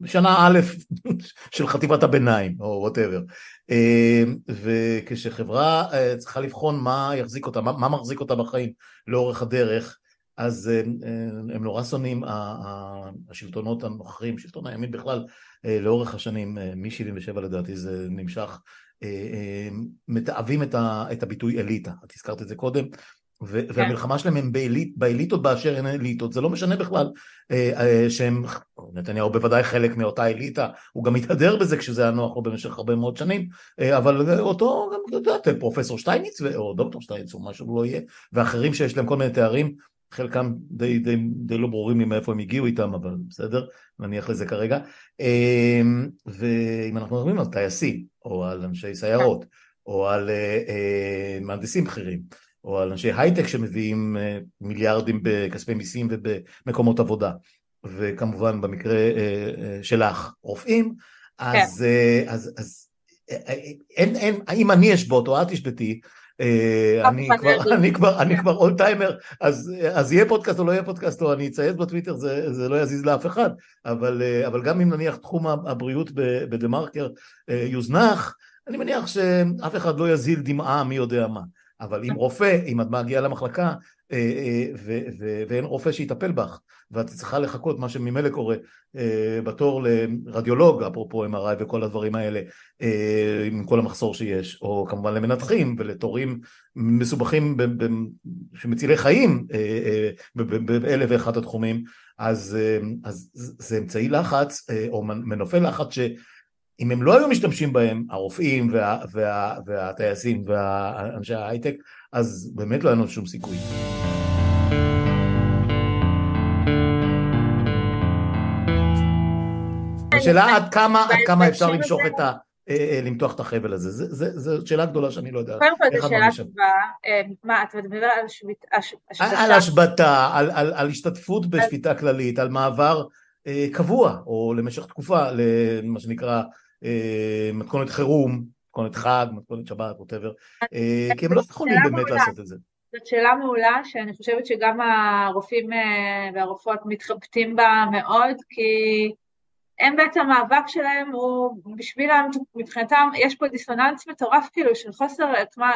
שנה א' של חטיבת הביניים, או וואטאבר. אמ, וכשחברה אה, צריכה לבחון מה יחזיק אותה, מה, מחזיק אותה בחיים לאורך הדרך, אז הם, אה, נורא שונאים, השלטונות הנוכחים, שלטון הימין בכלל, אה, לאורך השנים, מ-77 לדעתי זה נמשך, מתעבים את הביטוי אליטה, את הזכרת את זה קודם, ו- כן. והמלחמה שלהם הם באליט, באליטות באשר הן אליטות, זה לא משנה בכלל אה, אה, שהם, נתניהו בוודאי חלק מאותה אליטה, הוא גם מתהדר בזה כשזה היה נוח לו במשך הרבה מאוד שנים, אה, אבל אותו, גם, את יודעת, פרופסור שטייניץ או דוקטור שטייניץ או מה שהוא לא יהיה, ואחרים שיש להם כל מיני תארים, חלקם די, די, די לא ברורים לי מאיפה הם הגיעו איתם, אבל בסדר, נניח לזה כרגע. אה, ואם אנחנו מדברים על טייסים, או על אנשי סיירות, או על אה, אה, מהנדסים בכירים, או על אנשי הייטק שמביאים אה, מיליארדים בכספי מיסים ובמקומות עבודה, וכמובן במקרה שלך רופאים, אז, כן. אז, אז אין, אין, אם אני אשבות או את תשבתי, אני כבר, אני כבר, אני כבר אול טיימר, אז, יהיה פודקאסט או לא יהיה פודקאסט, או אני אצייץ בטוויטר, זה, לא יזיז לאף אחד, אבל, אבל גם אם נניח תחום הבריאות בדה מרקר יוזנח, אני מניח שאף אחד לא יזיל דמעה מי יודע מה. אבל אם רופא, אם את מגיעה למחלקה אה, אה, ואין רופא שיטפל בך ואת צריכה לחכות מה שממילא קורה אה, בתור לרדיולוג אפרופו MRI וכל הדברים האלה עם כל המחסור שיש או כמובן למנתחים ולתורים מסובכים שמצילי חיים באלף ואחד התחומים אז, אז זה אמצעי לחץ או מנופי לחץ ש אם הם לא היו משתמשים בהם, הרופאים וה, וה, והטייסים ואנשי ההייטק, אז באמת לא היה לנו שום סיכוי. השאלה עד כמה, עד כמה אפשר למשוך את ה... אה, אה, למתוח את החבל הזה, זו שאלה גדולה שאני לא יודע. קודם כל זו שאלה טובה, אה, מה אתה מדבר על השבתה? על השבתה, על השתתפות בשביתה כללית, על מעבר קבוע, או למשך תקופה, למה שנקרא מתכונת חירום, מתכונת חג, מתכונת שבת, ווטאבר, כי הם לא יכולים באמת לעשות את זה. זאת שאלה מעולה שאני חושבת שגם הרופאים והרופאות מתחבטים בה מאוד, כי הם בעצם המאבק שלהם הוא בשבילם, מבחינתם יש פה דיסוננס מטורף כאילו של חוסר, מה,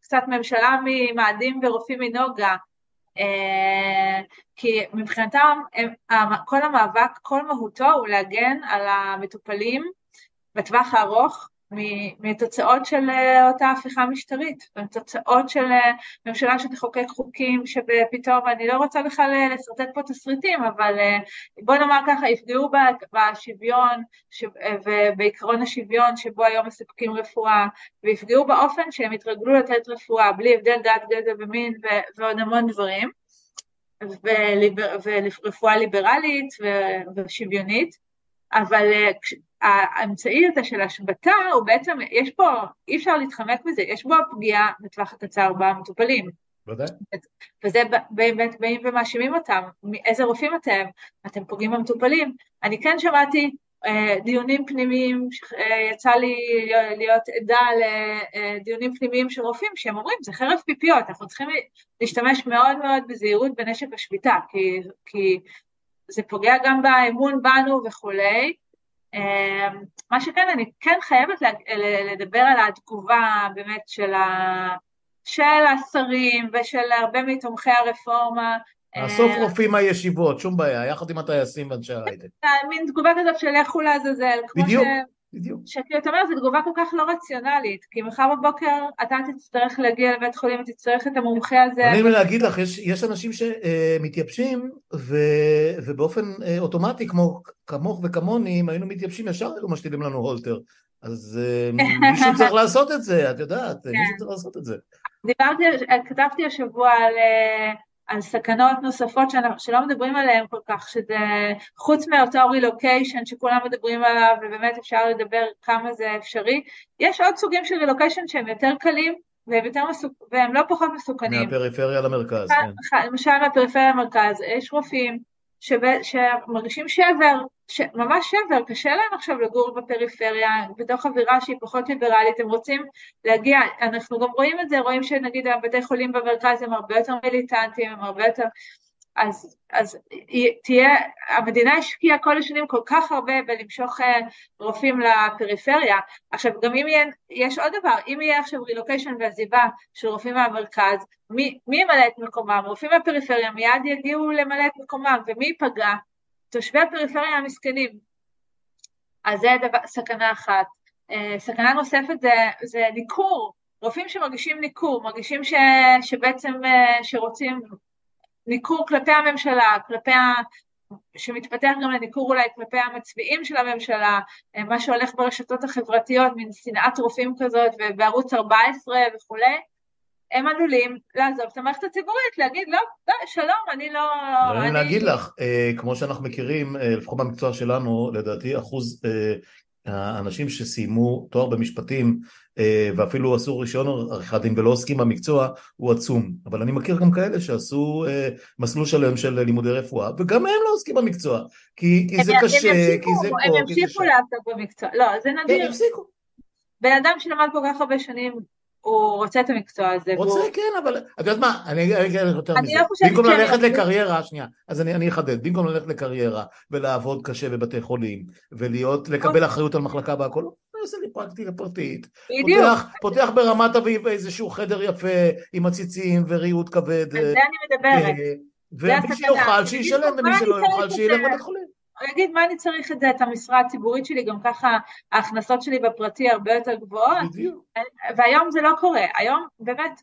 קצת ממשלה ממאדים ורופאים מנוגה, כי מבחינתם כל המאבק, כל מהותו הוא להגן על המטופלים בטווח הארוך מתוצאות של אה, אותה הפיכה משטרית, מתוצאות של אה, ממשלה שתחוקק חוקים שפתאום, אני לא רוצה בכלל אה, לשרטט פה תסריטים, אבל בוא נאמר ככה, יפגעו בשוויון ובעקרון השוויון שבו היום מספקים רפואה, ויפגעו באופן שהם יתרגלו לתת רפואה בלי הבדל דת, גזע ומין ועוד המון דברים, ורפואה ליברלית ושוויונית, אבל האמצעי הזה של השבתה הוא בעצם, יש פה, אי אפשר להתחמק מזה, יש בו פגיעה בטווח הקצר במטופלים. ודאי. וזה באמת באים ומאשימים אותם, איזה רופאים אתם? אתם פוגעים במטופלים. אני כן שמעתי אה, דיונים פנימיים, אה, יצא לי להיות עדה לדיונים פנימיים של רופאים שהם אומרים, זה חרב פיפיות, אנחנו צריכים להשתמש מאוד מאוד בזהירות בנשק השביתה, כי, כי זה פוגע גם באמון בנו וכולי. אמ, מה שכן, אני כן חייבת לדבר על התגובה באמת של, ה... של השרים ושל הרבה מתומכי הרפורמה. האסוף אמ, רופאים מהישיבות, שום בעיה, יחד עם הטייסים ואנשי ההייטק. מין תגובה כזאת של לכו לעזאזל. בדיוק. בדיוק. שכאילו, אתה אומר, זו תגובה כל כך לא רציונלית, כי מחר בבוקר אתה תצטרך להגיע לבית חולים ותצטרך את המומחה הזה. אני אומר להגיד לך, יש, יש אנשים שמתייבשים, ו, ובאופן אה, אוטומטי, כמו כמוך וכמוני, אם היינו מתייבשים, ישר היו משתילים לנו הולטר. אז אה, מישהו צריך לעשות את זה, את יודעת, כן. מישהו צריך לעשות את זה. דיברתי, כתבתי השבוע על... על סכנות נוספות שאנחנו, שלא מדברים עליהן כל כך, שזה חוץ מאותו רילוקיישן שכולם מדברים עליו ובאמת אפשר לדבר כמה זה אפשרי, יש עוד סוגים של רילוקיישן שהם יותר קלים והם, יותר מסוכ... והם לא פחות מסוכנים. מהפריפריה למרכז, כן. למשל מהפריפריה למרכז, יש רופאים שב... שמרגישים שבר. ממש שבר, קשה להם עכשיו לגור בפריפריה, בתוך אווירה שהיא פחות ליברלית, הם רוצים להגיע, אנחנו גם רואים את זה, רואים שנגיד הבתי חולים במרכז הם הרבה יותר מיליטנטיים, הם הרבה יותר... אז, אז תהיה, המדינה השקיעה כל השנים כל כך הרבה בלמשוך אה, רופאים לפריפריה. עכשיו, גם אם יהיה, יש עוד דבר, אם יהיה עכשיו רילוקיישן ועזיבה של רופאים מהמרכז, מי, מי ימלא את מקומם? רופאים מהפריפריה מיד יגיעו למלא את מקומם, ומי ייפגע? תושבי הפריפריה המסכנים. אז זה דבר, סכנה אחת. אה, סכנה נוספת זה, זה ניכור, רופאים שמרגישים ניכור, מרגישים ש, שבעצם, אה, שרוצים ניכור כלפי הממשלה, כלפי ה... שמתפתח גם לניכור אולי כלפי המצביעים של הממשלה, אה, מה שהולך ברשתות החברתיות, מין שנאת רופאים כזאת, ובערוץ 14 וכולי, הם עלולים לעזוב את המערכת הציבורית, להגיד לא, לא, שלום, אני לא... אני אני להגיד לך, אה, כמו שאנחנו מכירים, אה, לפחות במקצוע שלנו, לדעתי אחוז האנשים שסיימו תואר במשפטים אה, ואפילו עשו רישיון עריכת דין ולא עוסקים במקצוע הוא עצום. אבל אני מכיר גם כאלה שעשו אה, מסלול שלם של לימודי רפואה וגם הם לא עוסקים במקצוע כי, כי זה קשה, ימשיכו, כי זה פה, הם ימשיכו לעסוק במקצוע, לא זה נדיר, כן. בן אדם שלמד כל כך הרבה שנים הוא רוצה את המקצוע הזה. רוצה, והוא... כן, אבל את יודעת מה, אני אגיד לך יותר אני מזה. לא חושבת במקום ללכת לקריירה, שנייה, אז אני אני אחדד, במקום ללכת לקריירה ולעבוד קשה בבתי חולים, ולהיות, לקבל אחריות על מחלקה והכל, הוא עושה לי פרקטיקה פרטית. בדיוק, פותח, פותח ברמת אביב איזשהו חדר יפה עם עציצים וריהוט כבד. על זה אני מדברת. אה, ומי. שיוכל שישלם, ומי אני שלא יוכל שילך? לבית חולים. הוא יגיד, מה אני צריך את זה, את המשרה הציבורית שלי, גם ככה ההכנסות שלי בפרטי הרבה יותר גבוהות, בדיוק. והיום זה לא קורה. היום באמת,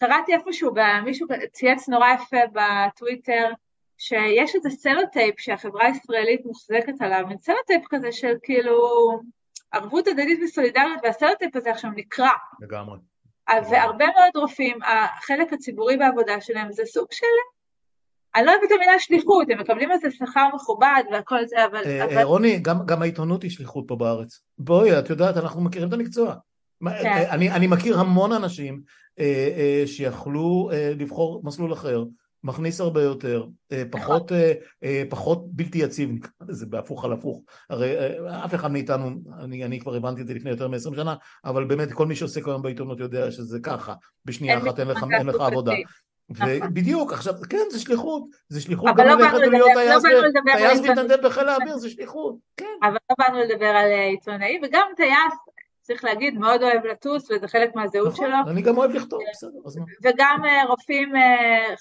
קראתי איפשהו, מישהו צייץ נורא יפה בטוויטר, שיש איזה סלוטייפ שהחברה הישראלית מוחזקת עליו, מין סלוטייפ כזה של כאילו ערבות הדדית וסולידריות, והסלוטייפ הזה עכשיו נקרע. לגמרי. והרבה מאוד רופאים, החלק הציבורי בעבודה שלהם זה סוג של... אני לא אוהבת את המילה שליחות, הם מקבלים איזה שכר מכובד והכל זה, אבל... אה. אה, רוני, גם, גם העיתונות היא שליחות פה בארץ. בואי, את יודעת, אנחנו מכירים את המקצוע. כן. אה, אני, אני מכיר המון אנשים שיכלו לבחור מסלול אחר, מכניס הרבה יותר, פחות, אה, פחות בלתי יציב, נקרא לזה בהפוך על הפוך. הרי אף אחד מאיתנו, אני, אני כבר הבנתי את זה לפני יותר מ-20 שנה, אבל באמת כל מי שעוסק היום בעיתונות יודע שזה ככה, בשנייה אחת אין לך, אין לך עבודה. נכון. ובדיוק, עכשיו, כן, זה שליחות, זה שליחות גם לא ללכת באנו ולהיות לא טייס. מתנדב בחיל האוויר, זה שליחות, כן. אבל לא באנו לדבר על אה, עיתונאי, וגם טייס, צריך להגיד, מאוד אוהב לטוס, וזה חלק מהזהות נכון, שלו. אני גם אוהב לכתוב, בסדר, אז מה? וגם אה, רופאים, אה,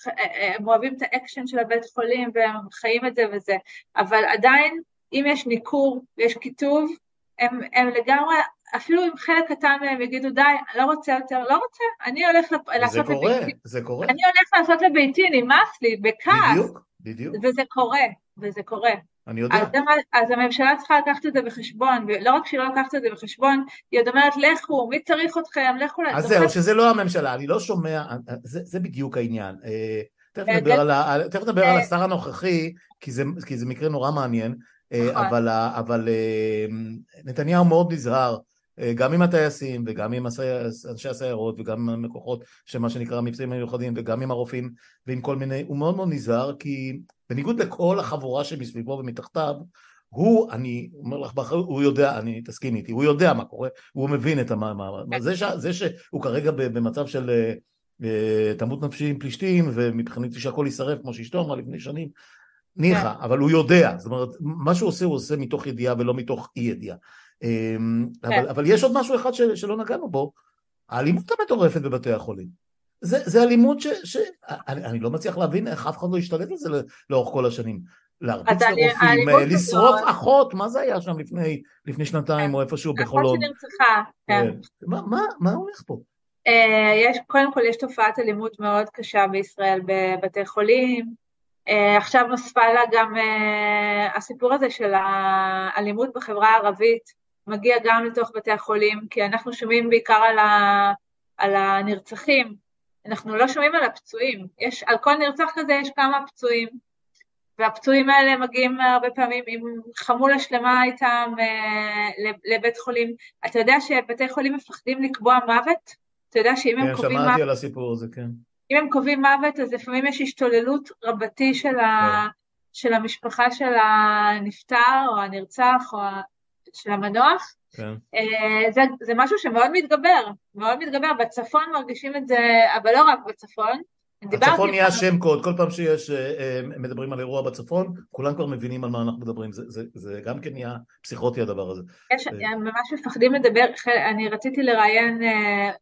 הם אוהבים את האקשן של הבית חולים והם חיים את זה וזה, אבל עדיין, אם יש ניכור ויש כיתוב, הם, הם לגמרי, אפילו אם חלק קטן מהם יגידו די, לא רוצה יותר, לא רוצה, אני הולך לפ- זה לעשות קורה, לביתי, זה קורה, אני הולך לעשות לביתי, נמאס לי, בכעס, בדיוק, בדיוק, וזה קורה, וזה קורה. אני יודע, אז, אז הממשלה צריכה לקחת את זה בחשבון, ולא רק שהיא לא לקחת את זה בחשבון, היא עוד אומרת, לכו, מי צריך אתכם, לכו... אז זהו, חלק- שזה לא הממשלה, אני לא שומע, זה זה בדיוק העניין. אה, תכף אה, נדבר זה- על על- תכף נדבר אה, על השר הנוכחי, כי זה- כי זה מקרה נורא מעניין, נכון. אבל אבל נתניהו מאוד נזהר. אה, גם עם הטייסים וגם עם אנשי הסיירות וגם עם הכוחות של מה שנקרא המבצעים המיוחדים וגם עם הרופאים ועם כל מיני, הוא מאוד מאוד נזהר כי בניגוד לכל החבורה שמסביבו ומתחתיו, הוא, אני אומר לך באחריות, הוא יודע, אני, תסכימי איתי, הוא יודע מה קורה, הוא מבין את המה, מה, כן. זה, ש, זה שהוא כרגע במצב של אה, אה, תמות נפשי עם פלישתים ומבחינתי שהכל יישרף כמו שאשתו אמרה לפני שנים, ניחא, אבל הוא יודע, זאת אומרת, מה שהוא עושה הוא עושה מתוך ידיעה ולא מתוך אי ידיעה. אמ, אבל, אבל יש עוד משהו אחד ש, שלא נגענו בו, האלימות המטורפת בבתי החולים. זה, זה אלימות ש... ש אני, אני לא מצליח להבין איך אף אחד לא השתלט על זה ל- לאורך כל השנים. להרביץ לרופאים, לשרוף אחות, מה זה היה שם לפני, לפני שנתיים כן. או איפשהו אחות בחולון? שנרצחה, כן. כן. מה, מה, מה הולך פה? אה, יש, קודם כל יש תופעת אלימות מאוד קשה בישראל בבתי חולים. אה, עכשיו נוספה לה גם אה, הסיפור הזה של האלימות בחברה הערבית, מגיע גם לתוך בתי החולים, כי אנחנו שומעים בעיקר על, ה, על הנרצחים, אנחנו לא שומעים על הפצועים. יש, על כל נרצח כזה יש כמה פצועים, והפצועים האלה מגיעים הרבה פעמים עם חמולה שלמה איתם אה, לבית חולים. אתה יודע שבתי חולים מפחדים לקבוע מוות? אתה יודע שאם הם כן, קובעים שמעתי מוות, על הסיפור הזה, כן. אם הם קובעים מוות, אז לפעמים יש השתוללות רבתי של, ה... של המשפחה של הנפטר או הנרצח או ה... של המנוח. כן. אה, זה, זה משהו שמאוד מתגבר, מאוד מתגבר. בצפון מרגישים את זה, אבל לא רק בצפון. הצפון נהיה שם קוד, כל פעם שיש, אה, אה, מדברים על אירוע בצפון, כולם כבר מבינים על מה אנחנו מדברים, זה, זה, זה גם כן נהיה פסיכוטי הדבר הזה. יש, אה. הם ממש מפחדים לדבר, אני רציתי לראיין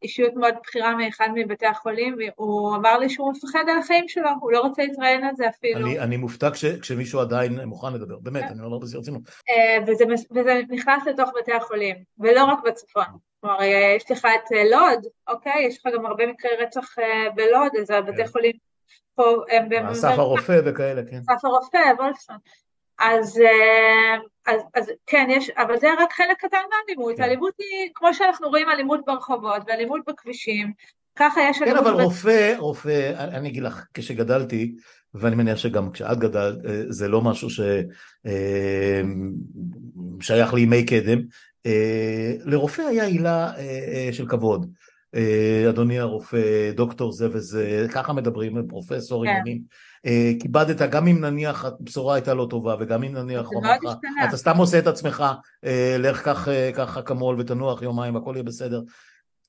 אישיות מאוד בכירה מאחד מבתי החולים, והוא אמר לי שהוא מפחד על החיים שלו, הוא לא רוצה להתראיין על זה אפילו. אני, אני מופתע כש, כשמישהו עדיין מוכן לדבר, באמת, כן. אני אומר בשיא הרצינות. וזה נכנס לתוך בתי החולים, ולא רק בצפון. כלומר, אה, יש לך את אה, לוד, אוקיי? יש לך גם הרבה מקרי רצח אה, בלוד, אז הבתי כן. חולים פה הם... אסף הרופא וכאלה, כן. אסף הרופא, וולפסון. אז, אז, אז כן, יש, אבל זה רק חלק קטן מהאלימות. כן. האלימות היא, כמו שאנחנו רואים אלימות ברחובות ואלימות בכבישים, ככה יש כן, אלימות... אבל ב- רופא, רופא, אני אני אגיד לך, כשגדלתי, ואני מניח שגם כשאת גדלת, זה לא משהו ששייך לימי קדם, לרופא היה עילה אה, אה, של כבוד. אה, אדוני הרופא, דוקטור זה וזה, ככה מדברים, פרופסור כן. עניינים. אה, כיבדת, גם אם נניח הבשורה הייתה לא טובה, וגם אם נניח הוא אמר לך. אתה סתם עושה את עצמך, אה, לך קח אה, קח אקמול ותנוח יומיים, הכל יהיה בסדר.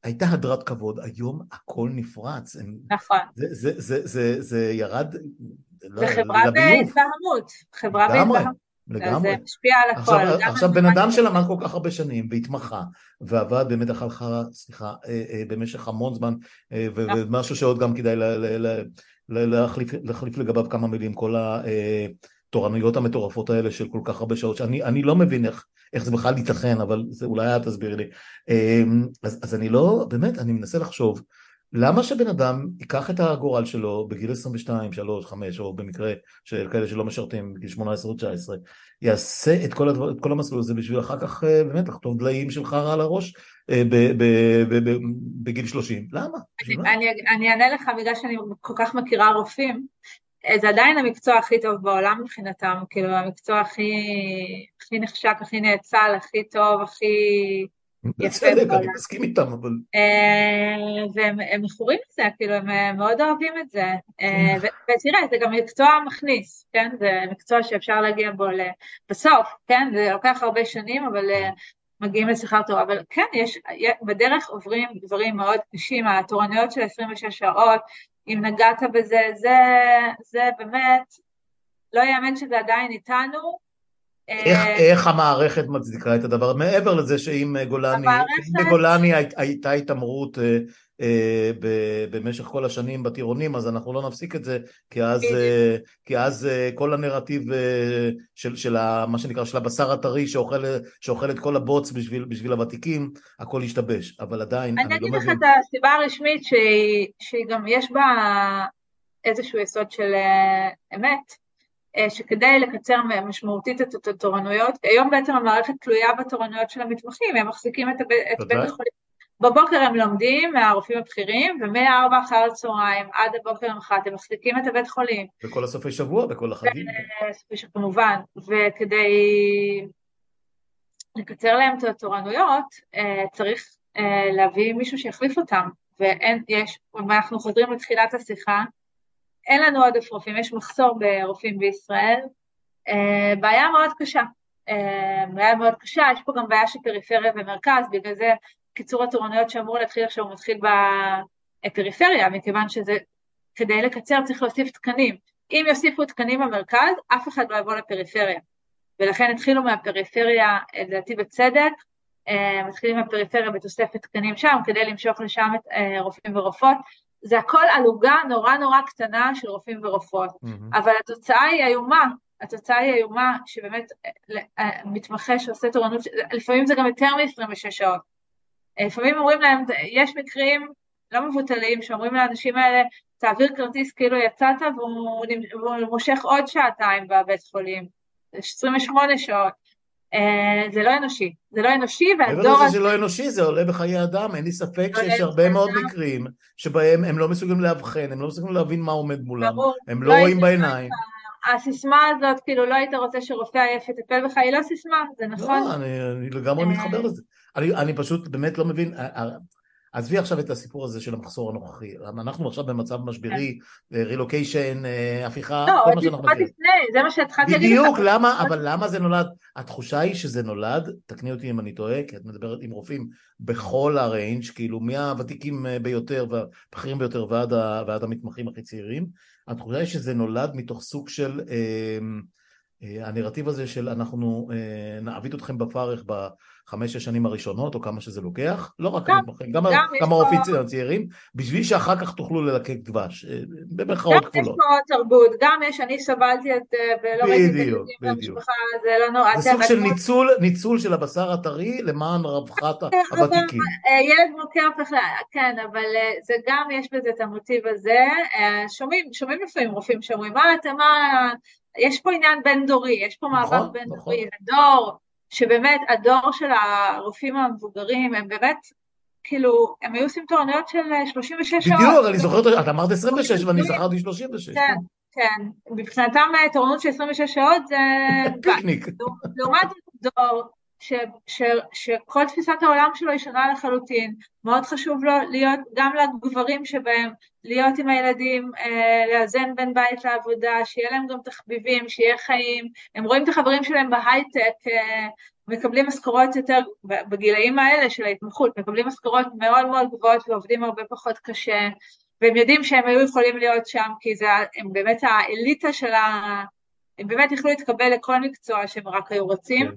הייתה הדרת כבוד, היום הכל נפרץ. נכון. זה, זה, זה, זה, זה ירד זה חברה בהתבהמות, חברה בהתבהמות. לגמרי. זה משפיע על הכל. עכשיו, עכשיו בן אדם שלמד כל כך הרבה שנים והתמחה ועבד באמת אחר סליחה, אה, אה, במשך המון זמן אה, נכון. ומשהו שעוד גם כדאי להחליף, להחליף לגביו כמה מילים, כל התורנויות המטורפות האלה של כל כך הרבה שעות, שאני לא מבין איך, איך זה בכלל ייתכן, אבל זה אולי את תסבירי לי. אז, אז אני לא, באמת, אני מנסה לחשוב למה שבן אדם ייקח את הגורל שלו בגיל 22, 3, 5, או במקרה של כאלה שלא משרתים בגיל 18 או 19, יעשה את כל, הדבר, את כל המסלול הזה בשביל אחר כך אה, באמת לחתום דליים של חרא על הראש אה, בגיל 30? למה? אני, אני אענה לך בגלל שאני כל כך מכירה רופאים. אה, זה עדיין המקצוע הכי טוב בעולם מבחינתם, כאילו המקצוע הכי, הכי נחשק, הכי נאצל, הכי טוב, הכי... בצדק, אני מסכים איתם, אבל... אה, והם מכורים לזה, כאילו, הם אה, מאוד אוהבים את זה. אה. ותראה, זה גם מקצוע מכניס, כן? זה מקצוע שאפשר להגיע בו בסוף, כן? זה לוקח הרבה שנים, אבל מגיעים לשכר טוב. אבל כן, יש, בדרך עוברים דברים מאוד קשים, התורנויות של 26 שעות, אם נגעת בזה, זה, זה באמת, לא יאמן שזה עדיין איתנו, איך, אה, איך המערכת מצדיקה את הדבר, מעבר לזה שאם גולני, המערכת... בגולני הייתה התעמרות אה, אה, במשך כל השנים בטירונים, אז אנחנו לא נפסיק את זה, כי אז, אה, כי אז אה, כל הנרטיב אה, של, של ה, מה שנקרא, של הבשר הטרי שאוכל, שאוכל את כל הבוץ בשביל, בשביל הוותיקים, הכל ישתבש, אבל עדיין, אני, אני לא מבין. אני אגיד לך את הסיבה הרשמית שהיא, שהיא גם יש בה איזשהו יסוד של אמת. אה, שכדי לקצר משמעותית את התורנויות, היום בעצם המערכת תלויה בתורנויות של המתמחים, הם מחזיקים את, את בית החולים. בבוקר הם לומדים מהרופאים הבכירים, ומ-4 אחר הצהריים עד הבוקר המחרת הם מחזיקים את הבית חולים. בכל הסופי שבוע, בכל החגים. כמובן, וכדי לקצר להם את התורנויות, אה, צריך אה, להביא מישהו שיחליף אותם, ואין, יש, אנחנו חוזרים לתחילת השיחה, אין לנו עודף רופאים, יש מחסור ברופאים בישראל, אה, בעיה מאוד קשה, אה, בעיה מאוד קשה, יש פה גם בעיה של פריפריה ומרכז, בגלל זה קיצור התורנויות שאמור להתחיל עכשיו מתחיל בפריפריה, מכיוון שזה, כדי לקצר צריך להוסיף תקנים. אם יוסיפו תקנים במרכז, אף אחד לא יבוא לפריפריה. ולכן התחילו מהפריפריה, לדעתי בצדק, אה, מתחילים מהפריפריה בתוספת תקנים שם, כדי למשוך לשם את רופאים ורופאות. זה הכל עלוגה נורא נורא קטנה של רופאים ורופאות, mm-hmm. אבל התוצאה היא איומה, התוצאה היא איומה שבאמת אה, אה, מתמחה שעושה תורנות, לפעמים זה גם יותר מ-26 שעות. לפעמים אומרים להם, יש מקרים לא מבוטלים שאומרים לאנשים האלה, תעביר כרטיס כאילו יצאת והוא, והוא מושך עוד שעתיים בבית חולים, 28 שעות. אה, זה לא אנושי, זה לא אנושי והדור הזה... לזה לא אנושי, זה עולה בחיי אדם, אין לי ספק לא שיש הרבה מאוד מקרים שבהם הם לא מסוגלים לאבחן, הם לא מסוגלים להבין מה עומד מולם, הם לא, לא רואים בעיניים. הסיסמה הזאת, כאילו לא היית רוצה שרופא עייף יטפל בך, היא לא סיסמה, זה נכון. לא, אני לגמרי אה. מתחבר לזה. אני פשוט באמת לא מבין, עזבי עכשיו את הסיפור הזה של המחסור הנוכחי, אנחנו עכשיו במצב משברי, רילוקיישן, כן. אה, אה, הפיכה, לא, כל מה שאנחנו מכירים. זה מה שהתחלתי להגיד לך. בדיוק, למה, אבל למה זה נולד? התחושה היא שזה נולד, תקני אותי אם אני טועה, כי את מדברת עם רופאים בכל הריינג', כאילו מהוותיקים אה, ביותר והבכירים ביותר ועד, ועד המתמחים הכי צעירים, התחושה היא שזה נולד מתוך סוג של... אה, הנרטיב הזה של אנחנו אה, נעביד אתכם בפרך בחמש השנים הראשונות או כמה שזה לוקח, לא רק המתמחים, גם, גם הרופאים הצעירים, בשביל שאחר כך תוכלו ללקק דבש, אה, במרכאות כפולות. גם יש פה תרבות, גם יש, אני סבלתי את, אה, ולא ראיתי את הילדים במשפחה, זה לא נורא. זה סוג של ניצול, ניצול של הבשר הטרי למען רווחת הוותיקים. ילד מוכה הופך, כן, אבל זה גם, יש בזה את המוטיב הזה, שומעים, שומעים לפעמים רופאים שאומרים, מה אתה, מה... יש פה עניין בין דורי, יש פה נכון, בין נכון. דורי, הדור, שבאמת הדור של הרופאים המבוגרים הם באמת, כאילו, הם היו עושים תורנויות של 36 שעות. בדיוק, אני זוכרת, את אמרת 26 ואני זכרתי 36. כן, כן, מבחינתם אה, תורנות של 26 שעות זה... פיקניק. לעומת דור ש, ש, שכל תפיסת העולם שלו היא שונה לחלוטין, מאוד חשוב לו להיות, גם לגברים שבהם, להיות עם הילדים, אה, לאזן בין בית לעבודה, שיהיה להם גם תחביבים, שיהיה חיים, הם רואים את החברים שלהם בהייטק, אה, מקבלים משכורות יותר, בגילאים האלה של ההתמחות, מקבלים משכורות מאוד מאוד גבוהות ועובדים הרבה פחות קשה, והם יודעים שהם היו יכולים להיות שם כי זה, הם באמת האליטה של ה... הם באמת יכלו להתקבל לכל מקצוע שהם רק היו רוצים. כן.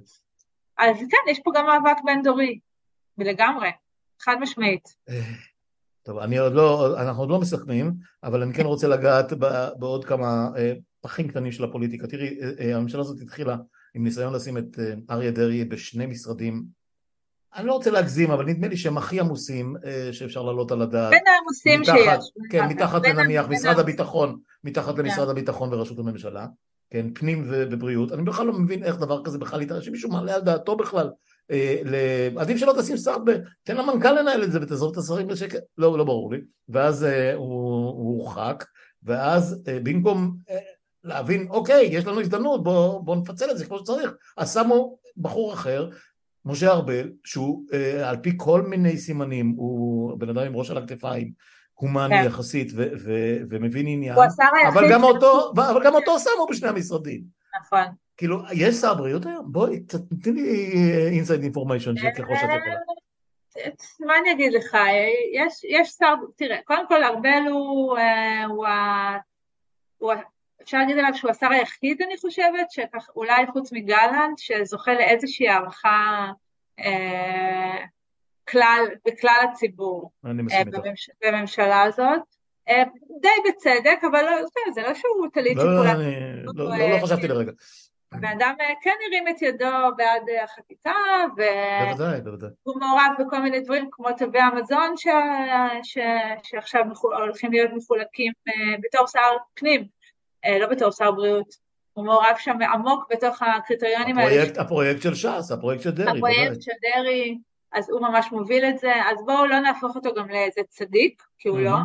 אז כן, יש פה גם מאבק בין דורי, ולגמרי, חד משמעית. אה, טוב, אני עוד לא, אנחנו עוד לא מסכמים, אבל אני כן רוצה לגעת בעוד כמה אה, פחים קטנים של הפוליטיקה. תראי, אה, הממשלה הזאת התחילה עם ניסיון לשים את אריה דרעי בשני משרדים אני לא רוצה להגזים, אבל נדמה לי שהם הכי עמוסים שאפשר להעלות על הדעת. בין העמוסים שיש. כן, מתחת לנניח משרד הביטחון, מתחת למשרד כן. הביטחון וראשות הממשלה. כן, פנים ובריאות, אני בכלל לא מבין איך דבר כזה בכלל יתראה, שמישהו מעלה על דעתו בכלל. אה, עדיף שלא תשים שר, תן למנכ"ל לנהל את זה ותעזוב את השרים בשקט, לא, לא ברור לי. ואז אה, הוא הורחק, ואז אה, במקום להבין, אוקיי, יש לנו הזדמנות, בואו בוא נפצל את זה כמו שצריך, אז שמו בחור אחר, משה ארבל, שהוא על פי כל מיני סימנים, הוא בן אדם עם ראש על הכתפיים, הומני כן. יחסית ו- ו- ומבין עניין, אבל גם, אותו, אבל גם אותו שמו בשני המשרדים. נכון. כאילו, יש שר בריאות היום? בואי, תתני לי inside information ככל שאת יכולה. מה אני אגיד לך, יש, יש שר, תראה, קודם כל ארבל הוא, אה, הוא, הוא, אפשר להגיד עליו שהוא השר היחיד, אני חושבת, שכך, אולי חוץ מגלנט, שזוכה לאיזושהי הערכה אה, כלל, בכלל הציבור אה, בממש, בממשלה הזאת. אה, די בצדק, אבל לא, זה לא שהוא טלית לא, לא, לא, לא, לא חשבתי לרגע. הבן אדם אה, כן הרים את ידו בעד החקיקה, והוא מעורב בכל מיני דברים כמו תווי המזון ש... ש... שעכשיו הולכים להיות מחולקים בתור שר פנים, לא בתור שר בריאות. הוא מעורב שם עמוק בתוך הקריטריונים הפרויקט, האלה. הפרויקט של ש"ס, הפרויקט של דרעי. הפרויקט של דרעי, אז הוא ממש מוביל את זה, אז בואו לא נהפוך אותו גם לאיזה צדיק, כי הוא לא.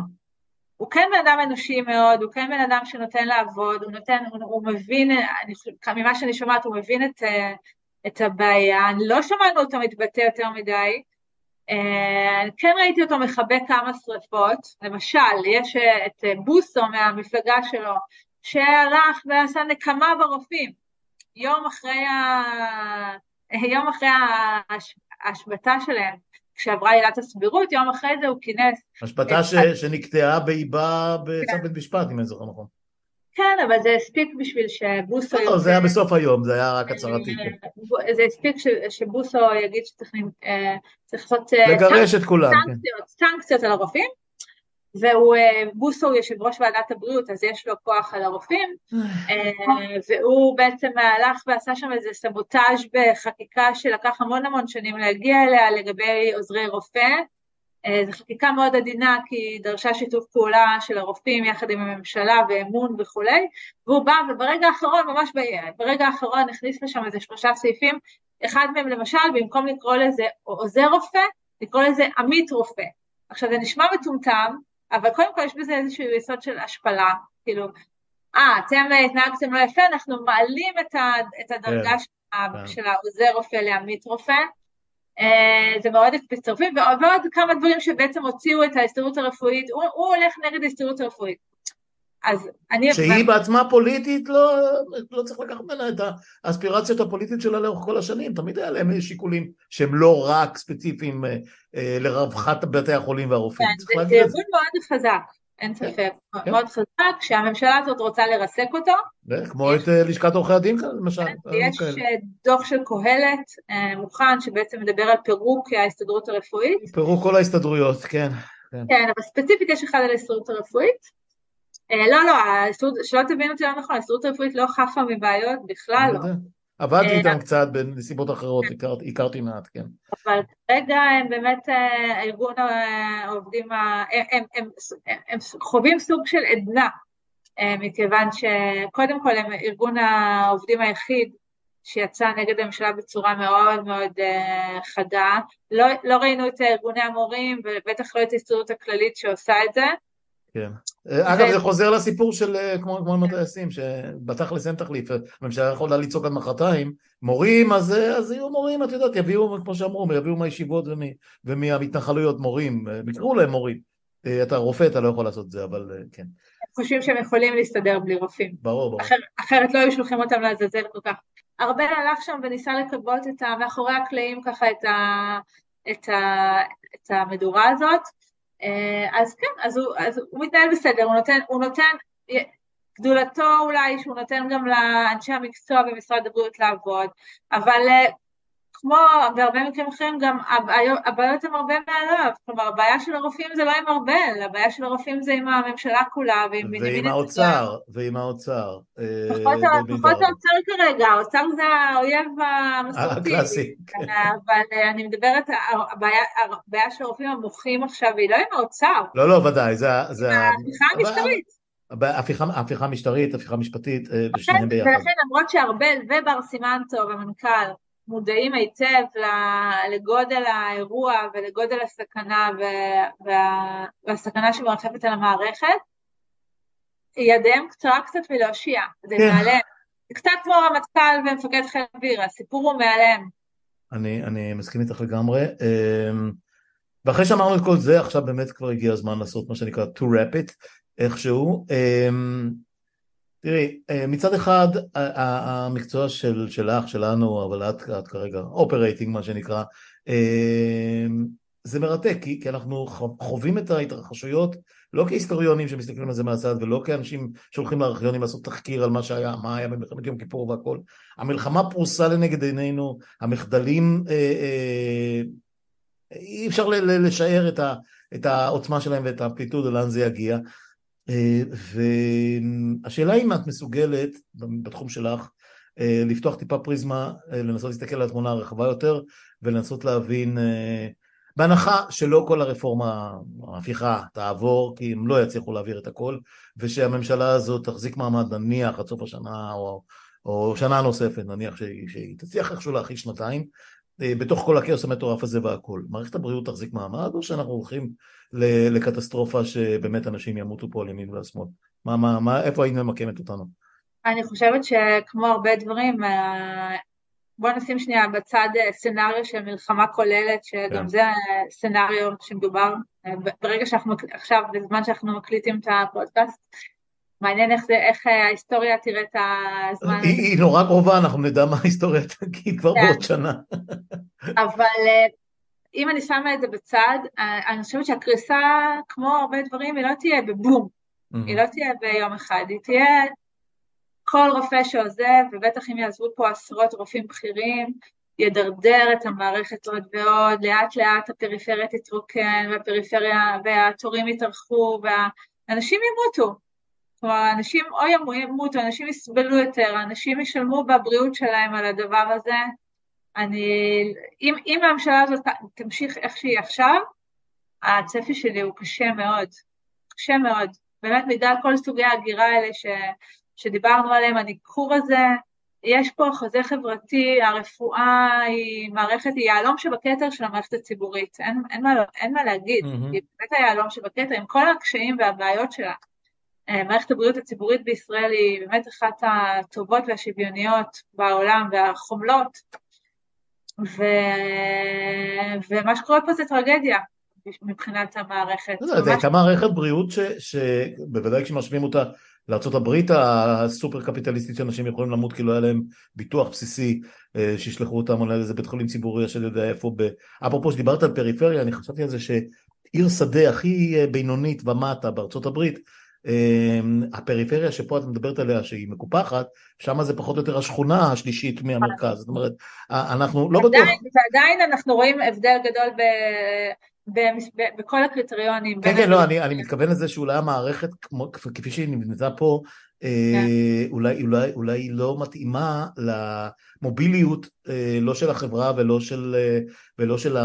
הוא כן בן אדם אנושי מאוד, הוא כן בן אדם שנותן לעבוד, הוא נותן, הוא, הוא מבין, אני, ממה שאני שומעת, הוא מבין את, את הבעיה, אני לא שמענו אותו מתבטא יותר מדי, אה, כן ראיתי אותו מכבה כמה שריפות, למשל, יש את בוסו מהמפלגה שלו, שהלך ועשה נקמה ברופאים, יום אחרי, ה... יום אחרי ההשבתה שלהם, כשעברה עילת הסבירות, יום אחרי זה הוא כינס... השבתה ש... שנקטעה באיבה בצו כן. בית משפט, אם אני זוכר נכון. כן, אבל זה הספיק בשביל שבוסו... לא, זה היה בסוף היום, זה היה רק הצהרתי. כן. זה הספיק שבוסו יגיד שצריך אה, לעשות... אה, לגרש את כולם. כן. סנקציות על הרופאים, והוא, אה, בוסו הוא יושב ראש ועדת הבריאות, אז יש לו כוח על הרופאים, אה, והוא בעצם הלך ועשה שם איזה סבוטאז' בחקיקה שלקח המון המון שנים להגיע אליה לגבי עוזרי רופא. אה, זו חקיקה מאוד עדינה כי היא דרשה שיתוף פעולה של הרופאים יחד עם הממשלה ואמון וכולי, והוא בא וברגע האחרון, ממש ברגע האחרון הכניס לשם איזה שלושה סעיפים, אחד מהם למשל, במקום לקרוא לזה עוזר רופא, לקרוא לזה עמית רופא. עכשיו זה נשמע מטומטם, אבל קודם כל יש בזה איזשהו יסוד של השפלה, כאילו, אה, אתם התנהגתם לא יפה, אנחנו מעלים את, ה, את הדרגה yeah, כן, של, yeah. כן. העוזר רופא לעמית רופא, Uh, זה מאוד מצטרפים, ועוד כמה דברים שבעצם הוציאו את ההסתדרות הרפואית, הוא, הוא הולך נגד ההסתדרות הרפואית. אז אני... שהיא בעצמה פוליטית, לא, לא צריך לקחת ממנה את האספירציות הפוליטיות שלה לאורך כל השנים, תמיד היה להם שיקולים שהם לא רק ספציפיים אה, אה, לרווחת בתי החולים והרופאים. כן, זה, ארגון מאוד חזק, אין כן, ספק, כן. מאוד חזק, שהממשלה הזאת רוצה לרסק אותו. כמו יש, את אה, לשכת עורכי הדין למשל. כן, יש כאלה. דוח של קהלת מוכן, שבעצם מדבר על פירוק ההסתדרות הרפואית. פירוק כל ההסתדרויות, כן. כן, כן אבל ספציפית יש אחד על ההסתדרות הרפואית. אה, לא, לא, שלא תבין אותי לא נכון, ההסתדרות הרפואית לא חפה מבעיות בכלל לא. עבדתי אה, איתם קצת בנסיבות אחרות. הכרתי מעט, כן. אבל כרגע הם באמת אה, ארגון העובדים, הם חווים סוג של עדנה, מכיוון שקודם כל הם ארגון העובדים היחיד שיצא נגד הממשלה בצורה מאוד מאוד חדה. לא, לא ראינו את ארגוני המורים ובטח לא את ההסתדרות הכללית שעושה את זה. כן. אה, אגב, זה חוזר לסיפור של אה, כמו עם הטייסים, שבתכלס אין תחליף, הממשלה יכולה לצעוק עד מחרתיים, מורים, אז, אה, אז יהיו מורים, את יודעת, יביאו, כמו שאמרו, יביאו מהישיבות ומהמתנחלויות מורים, יקראו להם מורים. אתה רופא, אתה לא יכול לעשות את זה, אבל כן. הם חושבים שהם יכולים להסתדר בלי רופאים. ברור, ברור. אחרת לא היו שולחים אותם לעזאזל כל כך. ארבל הלך שם וניסה לכבות את ה... מאחורי הקלעים ככה את, ה, את, ה, את המדורה הזאת, אז כן, אז הוא, אז הוא מתנהל בסדר, הוא נותן, הוא נותן, גדולתו אולי שהוא נותן גם לאנשי המקצוע במשרד הבריאות לעבוד, אבל אה, כמו בהרבה מקרים אחרים, גם הבעיות הן הרבה מעליו. כלומר, הבעיה של הרופאים זה לא עם ארבל, הבעיה של הרופאים זה עם הממשלה כולה ועם בנימין ועם האוצר, ועם האוצר. אה, פחות האוצר כרגע, האוצר זה האויב המסורתי. הקלאסי. כן. אבל אה, אני מדברת, הבעיה של הרופאים המוחים עכשיו היא לא עם האוצר. לא, לא, ודאי, זה... ההפיכה המשטרית. הפיכה משטרית, הפיכה משפטית, ושניהם ביחד. ולכן למרות שארבל ובר סימנטו, המנכ"ל, מודעים היטב לגודל האירוע ולגודל הסכנה וה, והסכנה שמרחפת על המערכת, ידיהם קצרה קצת מלהושיע, זה כן. מעליהם. זה קצת כמו רמטכ"ל ומפקד חיל אוויר, הסיפור הוא מעליהם. אני, אני מסכים איתך לגמרי. אמ, ואחרי שאמרנו את כל זה, עכשיו באמת כבר הגיע הזמן לעשות מה שנקרא to wrap it איכשהו. תראי, אה, מצד אחד המקצוע של, שלך, שלנו, אבל את, את כרגע operating מה שנקרא, אה, זה מרתק, כי, כי אנחנו חווים את ההתרחשויות לא כהיסטוריונים שמסתכלים על זה מהצד ולא כאנשים שהולכים לארכיונים לעשות תחקיר על מה שהיה, מה היה במלחמת יום כיפור והכל. המלחמה פרוסה לנגד עינינו, המחדלים, אה, אה, אי אפשר לשער את, ה, את העוצמה שלהם ואת האמפליטודה לאן זה יגיע. אה, והשאלה אם את מסוגלת בתחום שלך אה, לפתוח טיפה פריזמה, אה, לנסות להסתכל על התמונה הרחבה יותר ולנסות להבין, בהנחה שלא כל הרפורמה, ההפיכה, תעבור, כי הם לא יצליחו להעביר את הכל, ושהממשלה הזאת תחזיק מעמד נניח עד סוף השנה או, או שנה נוספת, נניח שהיא, שהיא תצליח איכשהו להכיל שנתיים, בתוך כל הכאוס המטורף הזה והכל. מערכת הבריאות תחזיק מעמד או שאנחנו הולכים לקטסטרופה שבאמת אנשים ימותו פה על ימין ועל שמאל? מה, מה, מה, איפה היית ממקמת אותנו? אני חושבת שכמו הרבה דברים, אה, בוא נשים שנייה בצד אה, סצנריו של מלחמה כוללת, שגם כן. זה סצנריו שמדובר, אה, ברגע שאנחנו, עכשיו, בזמן שאנחנו מקליטים את הפודקאסט, מעניין איך, זה, איך ההיסטוריה תראה את הזמן. היא, היא נורא קרובה, אנחנו נדע מה ההיסטוריה תגיד כבר כן. בעוד שנה. אבל אם אני שמה את זה בצד, אה, אני חושבת שהקריסה, כמו הרבה דברים, היא לא תהיה בבום, mm-hmm. היא לא תהיה ביום אחד, היא תהיה כל רופא שעוזב, ובטח אם יעזבו פה עשרות רופאים בכירים, ידרדר את המערכת עוד ועוד, לאט לאט הפריפריה תתרוקן, והפריפריה, והתורים יתארכו, והאנשים ימותו. כלומר, אנשים או ימותו, אנשים יסבלו יותר, אנשים ישלמו בבריאות שלהם על הדבר הזה, אני, אם, אם הממשלה הזאת תמשיך איך שהיא עכשיו, הצפי שלי הוא קשה מאוד, קשה מאוד. באמת בגלל כל סוגי ההגירה האלה ש, שדיברנו עליהם, הניכור הזה, יש פה חוזה חברתי, הרפואה היא מערכת, היא יהלום שבכתר של המערכת הציבורית, אין, אין, מה, אין מה להגיד, mm-hmm. היא באמת היהלום שבכתר עם כל הקשיים והבעיות שלה. אה, מערכת הבריאות הציבורית בישראל היא באמת אחת הטובות והשוויוניות בעולם והחומלות, ו... ומה שקורה פה זה טרגדיה מבחינת המערכת. לא, זה הייתה מערכת בריאות שבוודאי כשמשווים אותה לארה"ב הסופר קפיטליסטית שאנשים יכולים למות כי לא היה להם ביטוח בסיסי אה, שישלחו אותם אולי לאיזה בית חולים ציבורי שאני יודע איפה. ב... אפרופו שדיברת על פריפריה אני חשבתי על זה שעיר שדה הכי אה, בינונית ומטה בארצות הברית אמ, הפריפריה שפה את מדברת עליה שהיא מקופחת, שם זה פחות או יותר השכונה השלישית מהמרכז, זאת אומרת, אנחנו לא בטוח... ועדיין אנחנו רואים הבדל גדול ב... בכל הקריטריונים. כן, כן, לא, אני, אני מתכוון לזה שאולי המערכת, כמו, כפי שהיא נבנתה פה. אולי, אולי, אולי היא לא מתאימה למוביליות אה, לא של החברה ולא של, אה, ולא של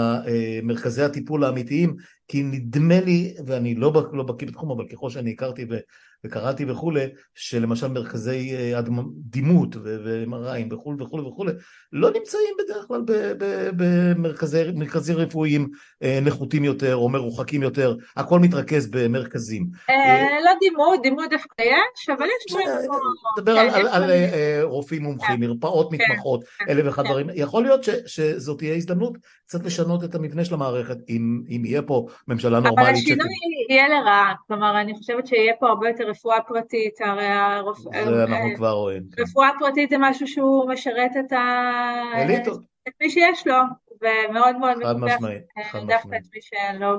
מרכזי הטיפול האמיתיים, כי נדמה לי, ואני לא, לא בקיא בתחום, אבל ככל שאני הכרתי ו, וקראתי וכולי, שלמשל מרכזי אה, דימות ומראים וכולי וכולי וכולי, לא נמצאים בדרך כלל במרכזים רפואיים אה, נחותים יותר או מרוחקים יותר, הכל מתרכז במרכזים. אה, לא דימות, דימות דווקא יש, אבל. נדבר על רופאים מומחים, כן. מרפאות כן, מתמחות, כן, אלף ואחד הדברים, יכול להיות שזאת תהיה הזדמנות קצת לשנות את המבנה של המערכת, אם, יהיה פה ממשלה נורמלית. אבל השינוי. יהיה לרעה, כלומר אני חושבת שיהיה פה הרבה יותר רפואה פרטית, הרי הרופ... זה אנחנו אה, כבר רואים. כן. רפואה פרטית זה משהו שהוא משרת את, מי שיש לו, ומאוד מאוד מפתח אה, דווקא את מי שאין לו.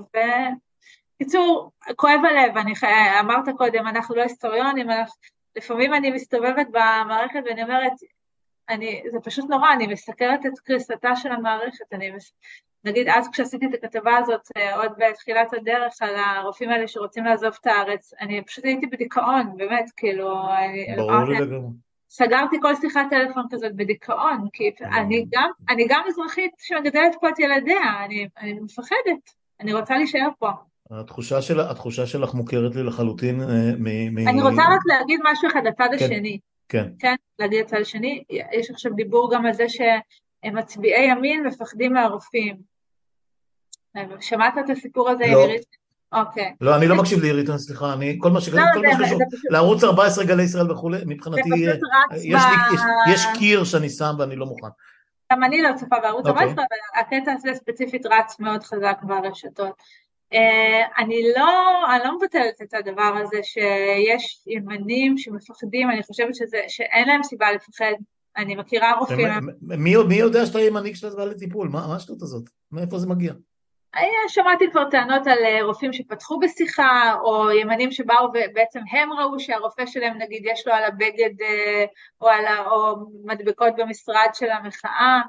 קיצור, כואב הלב, אני חי... אמרת קודם, אנחנו לא היסטוריונים, אנחנו... לפעמים אני מסתובבת במערכת ואני אומרת, אני, זה פשוט נורא, אני מסקרת את קריסתה של המערכת, אני, מס... נגיד אז כשעשיתי את הכתבה הזאת אה, עוד בתחילת הדרך על הרופאים האלה שרוצים לעזוב את הארץ, אני פשוט הייתי בדיכאון, באמת, כאילו, ברור לי לגמרי. סגרתי כל שיחת טלפון כזאת בדיכאון, כי אני גם, אני גם אזרחית שמגדלת פה את ילדיה, אני, אני מפחדת, אני רוצה להישאר פה. התחושה, של, התחושה שלך מוכרת לי לחלוטין אה, מ... מ... אני רוצה רק להגיד משהו אחד לצד כן, השני. כן. כן, להגיד לצד השני. יש עכשיו דיבור גם על זה שמצביעי ימין מפחדים מהרופאים. שמעת את הסיפור הזה לא. עם עירית? אוקיי. לא, אני לא מקשיב לעירית, סליחה, אני, כל מה שקשור, כל מה שקשור לערוץ 14 גלי ישראל וכולי, מבחינתי, אה, יש קיר שאני שם ואני לא מוכן. גם אני לא צופה בערוץ 14, אוקיי. אבל הקטע הזה ספציפית רץ מאוד חזק ברשתות. אה, אני לא, אני לא מבטלת את הדבר הזה שיש ימנים שמפחדים, אני חושבת שזה, שאין להם סיבה לפחד. אני מכירה רופאים... מי, מי יודע שאתה ימני כשאתה בא לטיפול? מה השטות הזאת? מאיפה זה מגיע? אה, שמעתי כבר טענות על אה, רופאים שפתחו בשיחה, או ימנים שבאו ובעצם הם ראו שהרופא שלהם, נגיד, יש לו על הבגד או, על, או מדבקות במשרד של המחאה.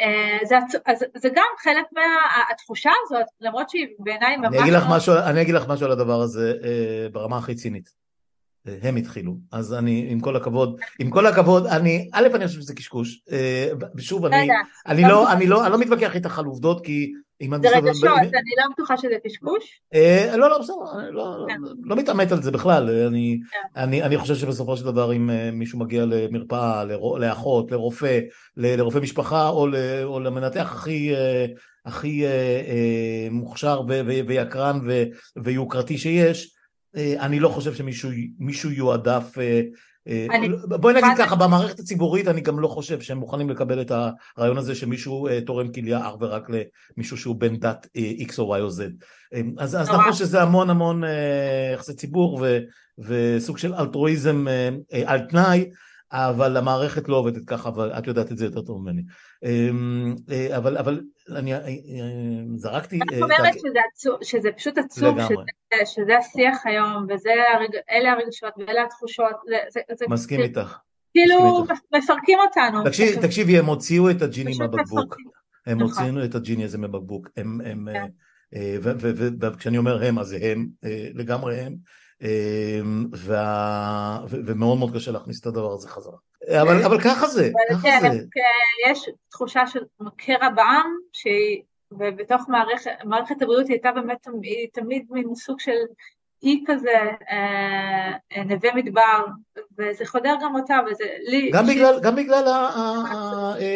אה, זה, אז, זה גם חלק מהתחושה הזאת, למרות שהיא בעיניי ממש... אני אגיד, לך משהו, אני אגיד לך משהו על הדבר הזה אה, ברמה הכי צינית. אה, הם התחילו, אז אני, עם כל הכבוד, עם כל הכבוד, אני, א', אני חושב שזה קשקוש, שוב, אני, אני לא, אני לא, אני לא מתווכח איתך על עובדות, כי זה רגשות, אני לא בטוחה שזה קשקוש. אה, לא, לא, בסדר, אני לא, כן. לא מתעמת על זה בכלל. כן. אני חושב שבסופו של דבר אם אה, מישהו מגיע למרפאה, לאחות, לרופא, לרופא משפחה או למנתח הכי מוכשר ויקרן ויוקרתי שיש, אה, אני לא חושב שמישהו יועדף אני, בואי נגיד ככה, במערכת הציבורית אני גם לא חושב שהם מוכנים לקבל את הרעיון הזה שמישהו uh, תורם כליה אך ורק למישהו שהוא בן דת uh, X או Y או Z. Um, אז, אז נכון שזה המון המון יחסי ציבור ו, וסוג של אלטרואיזם על תנאי, אבל המערכת לא עובדת ככה, ואת יודעת את זה יותר טוב ממני. אמ, אה, אבל, אבל אני אה, אה, זרקתי... את אומרת שזה פשוט עצוב, שזה, שזה השיח היום, ואלה הרגשות ואלה התחושות. מסכים איתך. כאילו מפרקים אותנו. תקשיבי, הם הוציאו את הג'יני מהבקבוק. הם נכון. הוציאו את הג'יני הזה מבקבוק. הם... כן. וכשאני אומר הם, אז הם, לגמרי הם. אמ, וה... ומאוד מאוד קשה להכניס את הדבר הזה חזרה. אבל, אבל ככה זה, ככה כן, זה. יש תחושה של קרע בעם, שהיא, ובתוך מערכת, מערכת הבריאות היא הייתה באמת, היא תמיד מין סוג של אי כזה, אה, נווה מדבר, וזה חודר גם אותה, וזה לי... גם בגלל, גם בגלל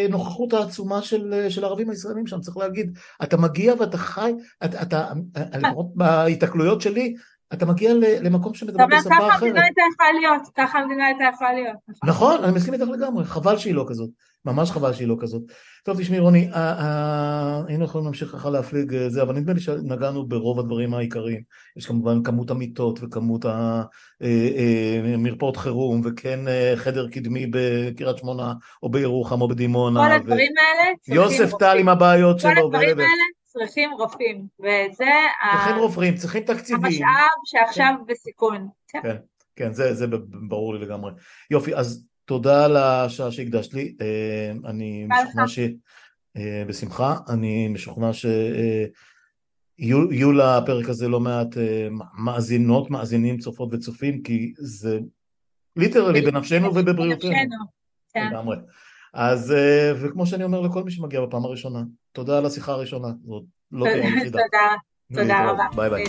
הנוכחות העצומה של, של הערבים הישראלים שם, צריך להגיד, אתה מגיע ואתה חי, אתה, אתה לפחות בהיתקלויות שלי, אתה מגיע למקום שמדבר בשפה אחרת. ככה המדינה הייתה יכולה להיות, ככה המדינה הייתה יכולה להיות. נכון, אני מסכים איתך לגמרי, חבל שהיא לא כזאת, ממש חבל שהיא לא כזאת. טוב, תשמעי רוני, היינו יכולים להמשיך ככה להפליג אה, זה, אבל נדמה לי שנגענו ברוב הדברים העיקריים. יש כמובן כמות המיטות וכמות המרפאות אה, אה, חירום, וכן חדר קדמי בקריית שמונה, או בירוחם, או בדימונה. כל הדברים האלה. יוסף טל עם הבעיות שלו. כל הדברים האלה צריכים רופאים, וזה צריכים רופאים, צריכים תקציבים. המשאב שעכשיו כן. בסיכון. כן, כן, כן זה, זה ברור לי לגמרי. יופי, אז תודה על השעה שהקדשת לי, אה, אני משוכנע ש... אה, בשמחה, אני משוכנע ש... אה, יהיו לפרק הזה לא מעט מאזינות, מאזינים, צופות וצופים, כי זה literally בנפשנו ובבריאותנו. בנפשנו, כן. לגמרי. אז, וכמו שאני אומר לכל מי שמגיע בפעם הראשונה, תודה על השיחה הראשונה, זאת לא תהיה יחידה. תודה, תודה רבה. ביי ביי.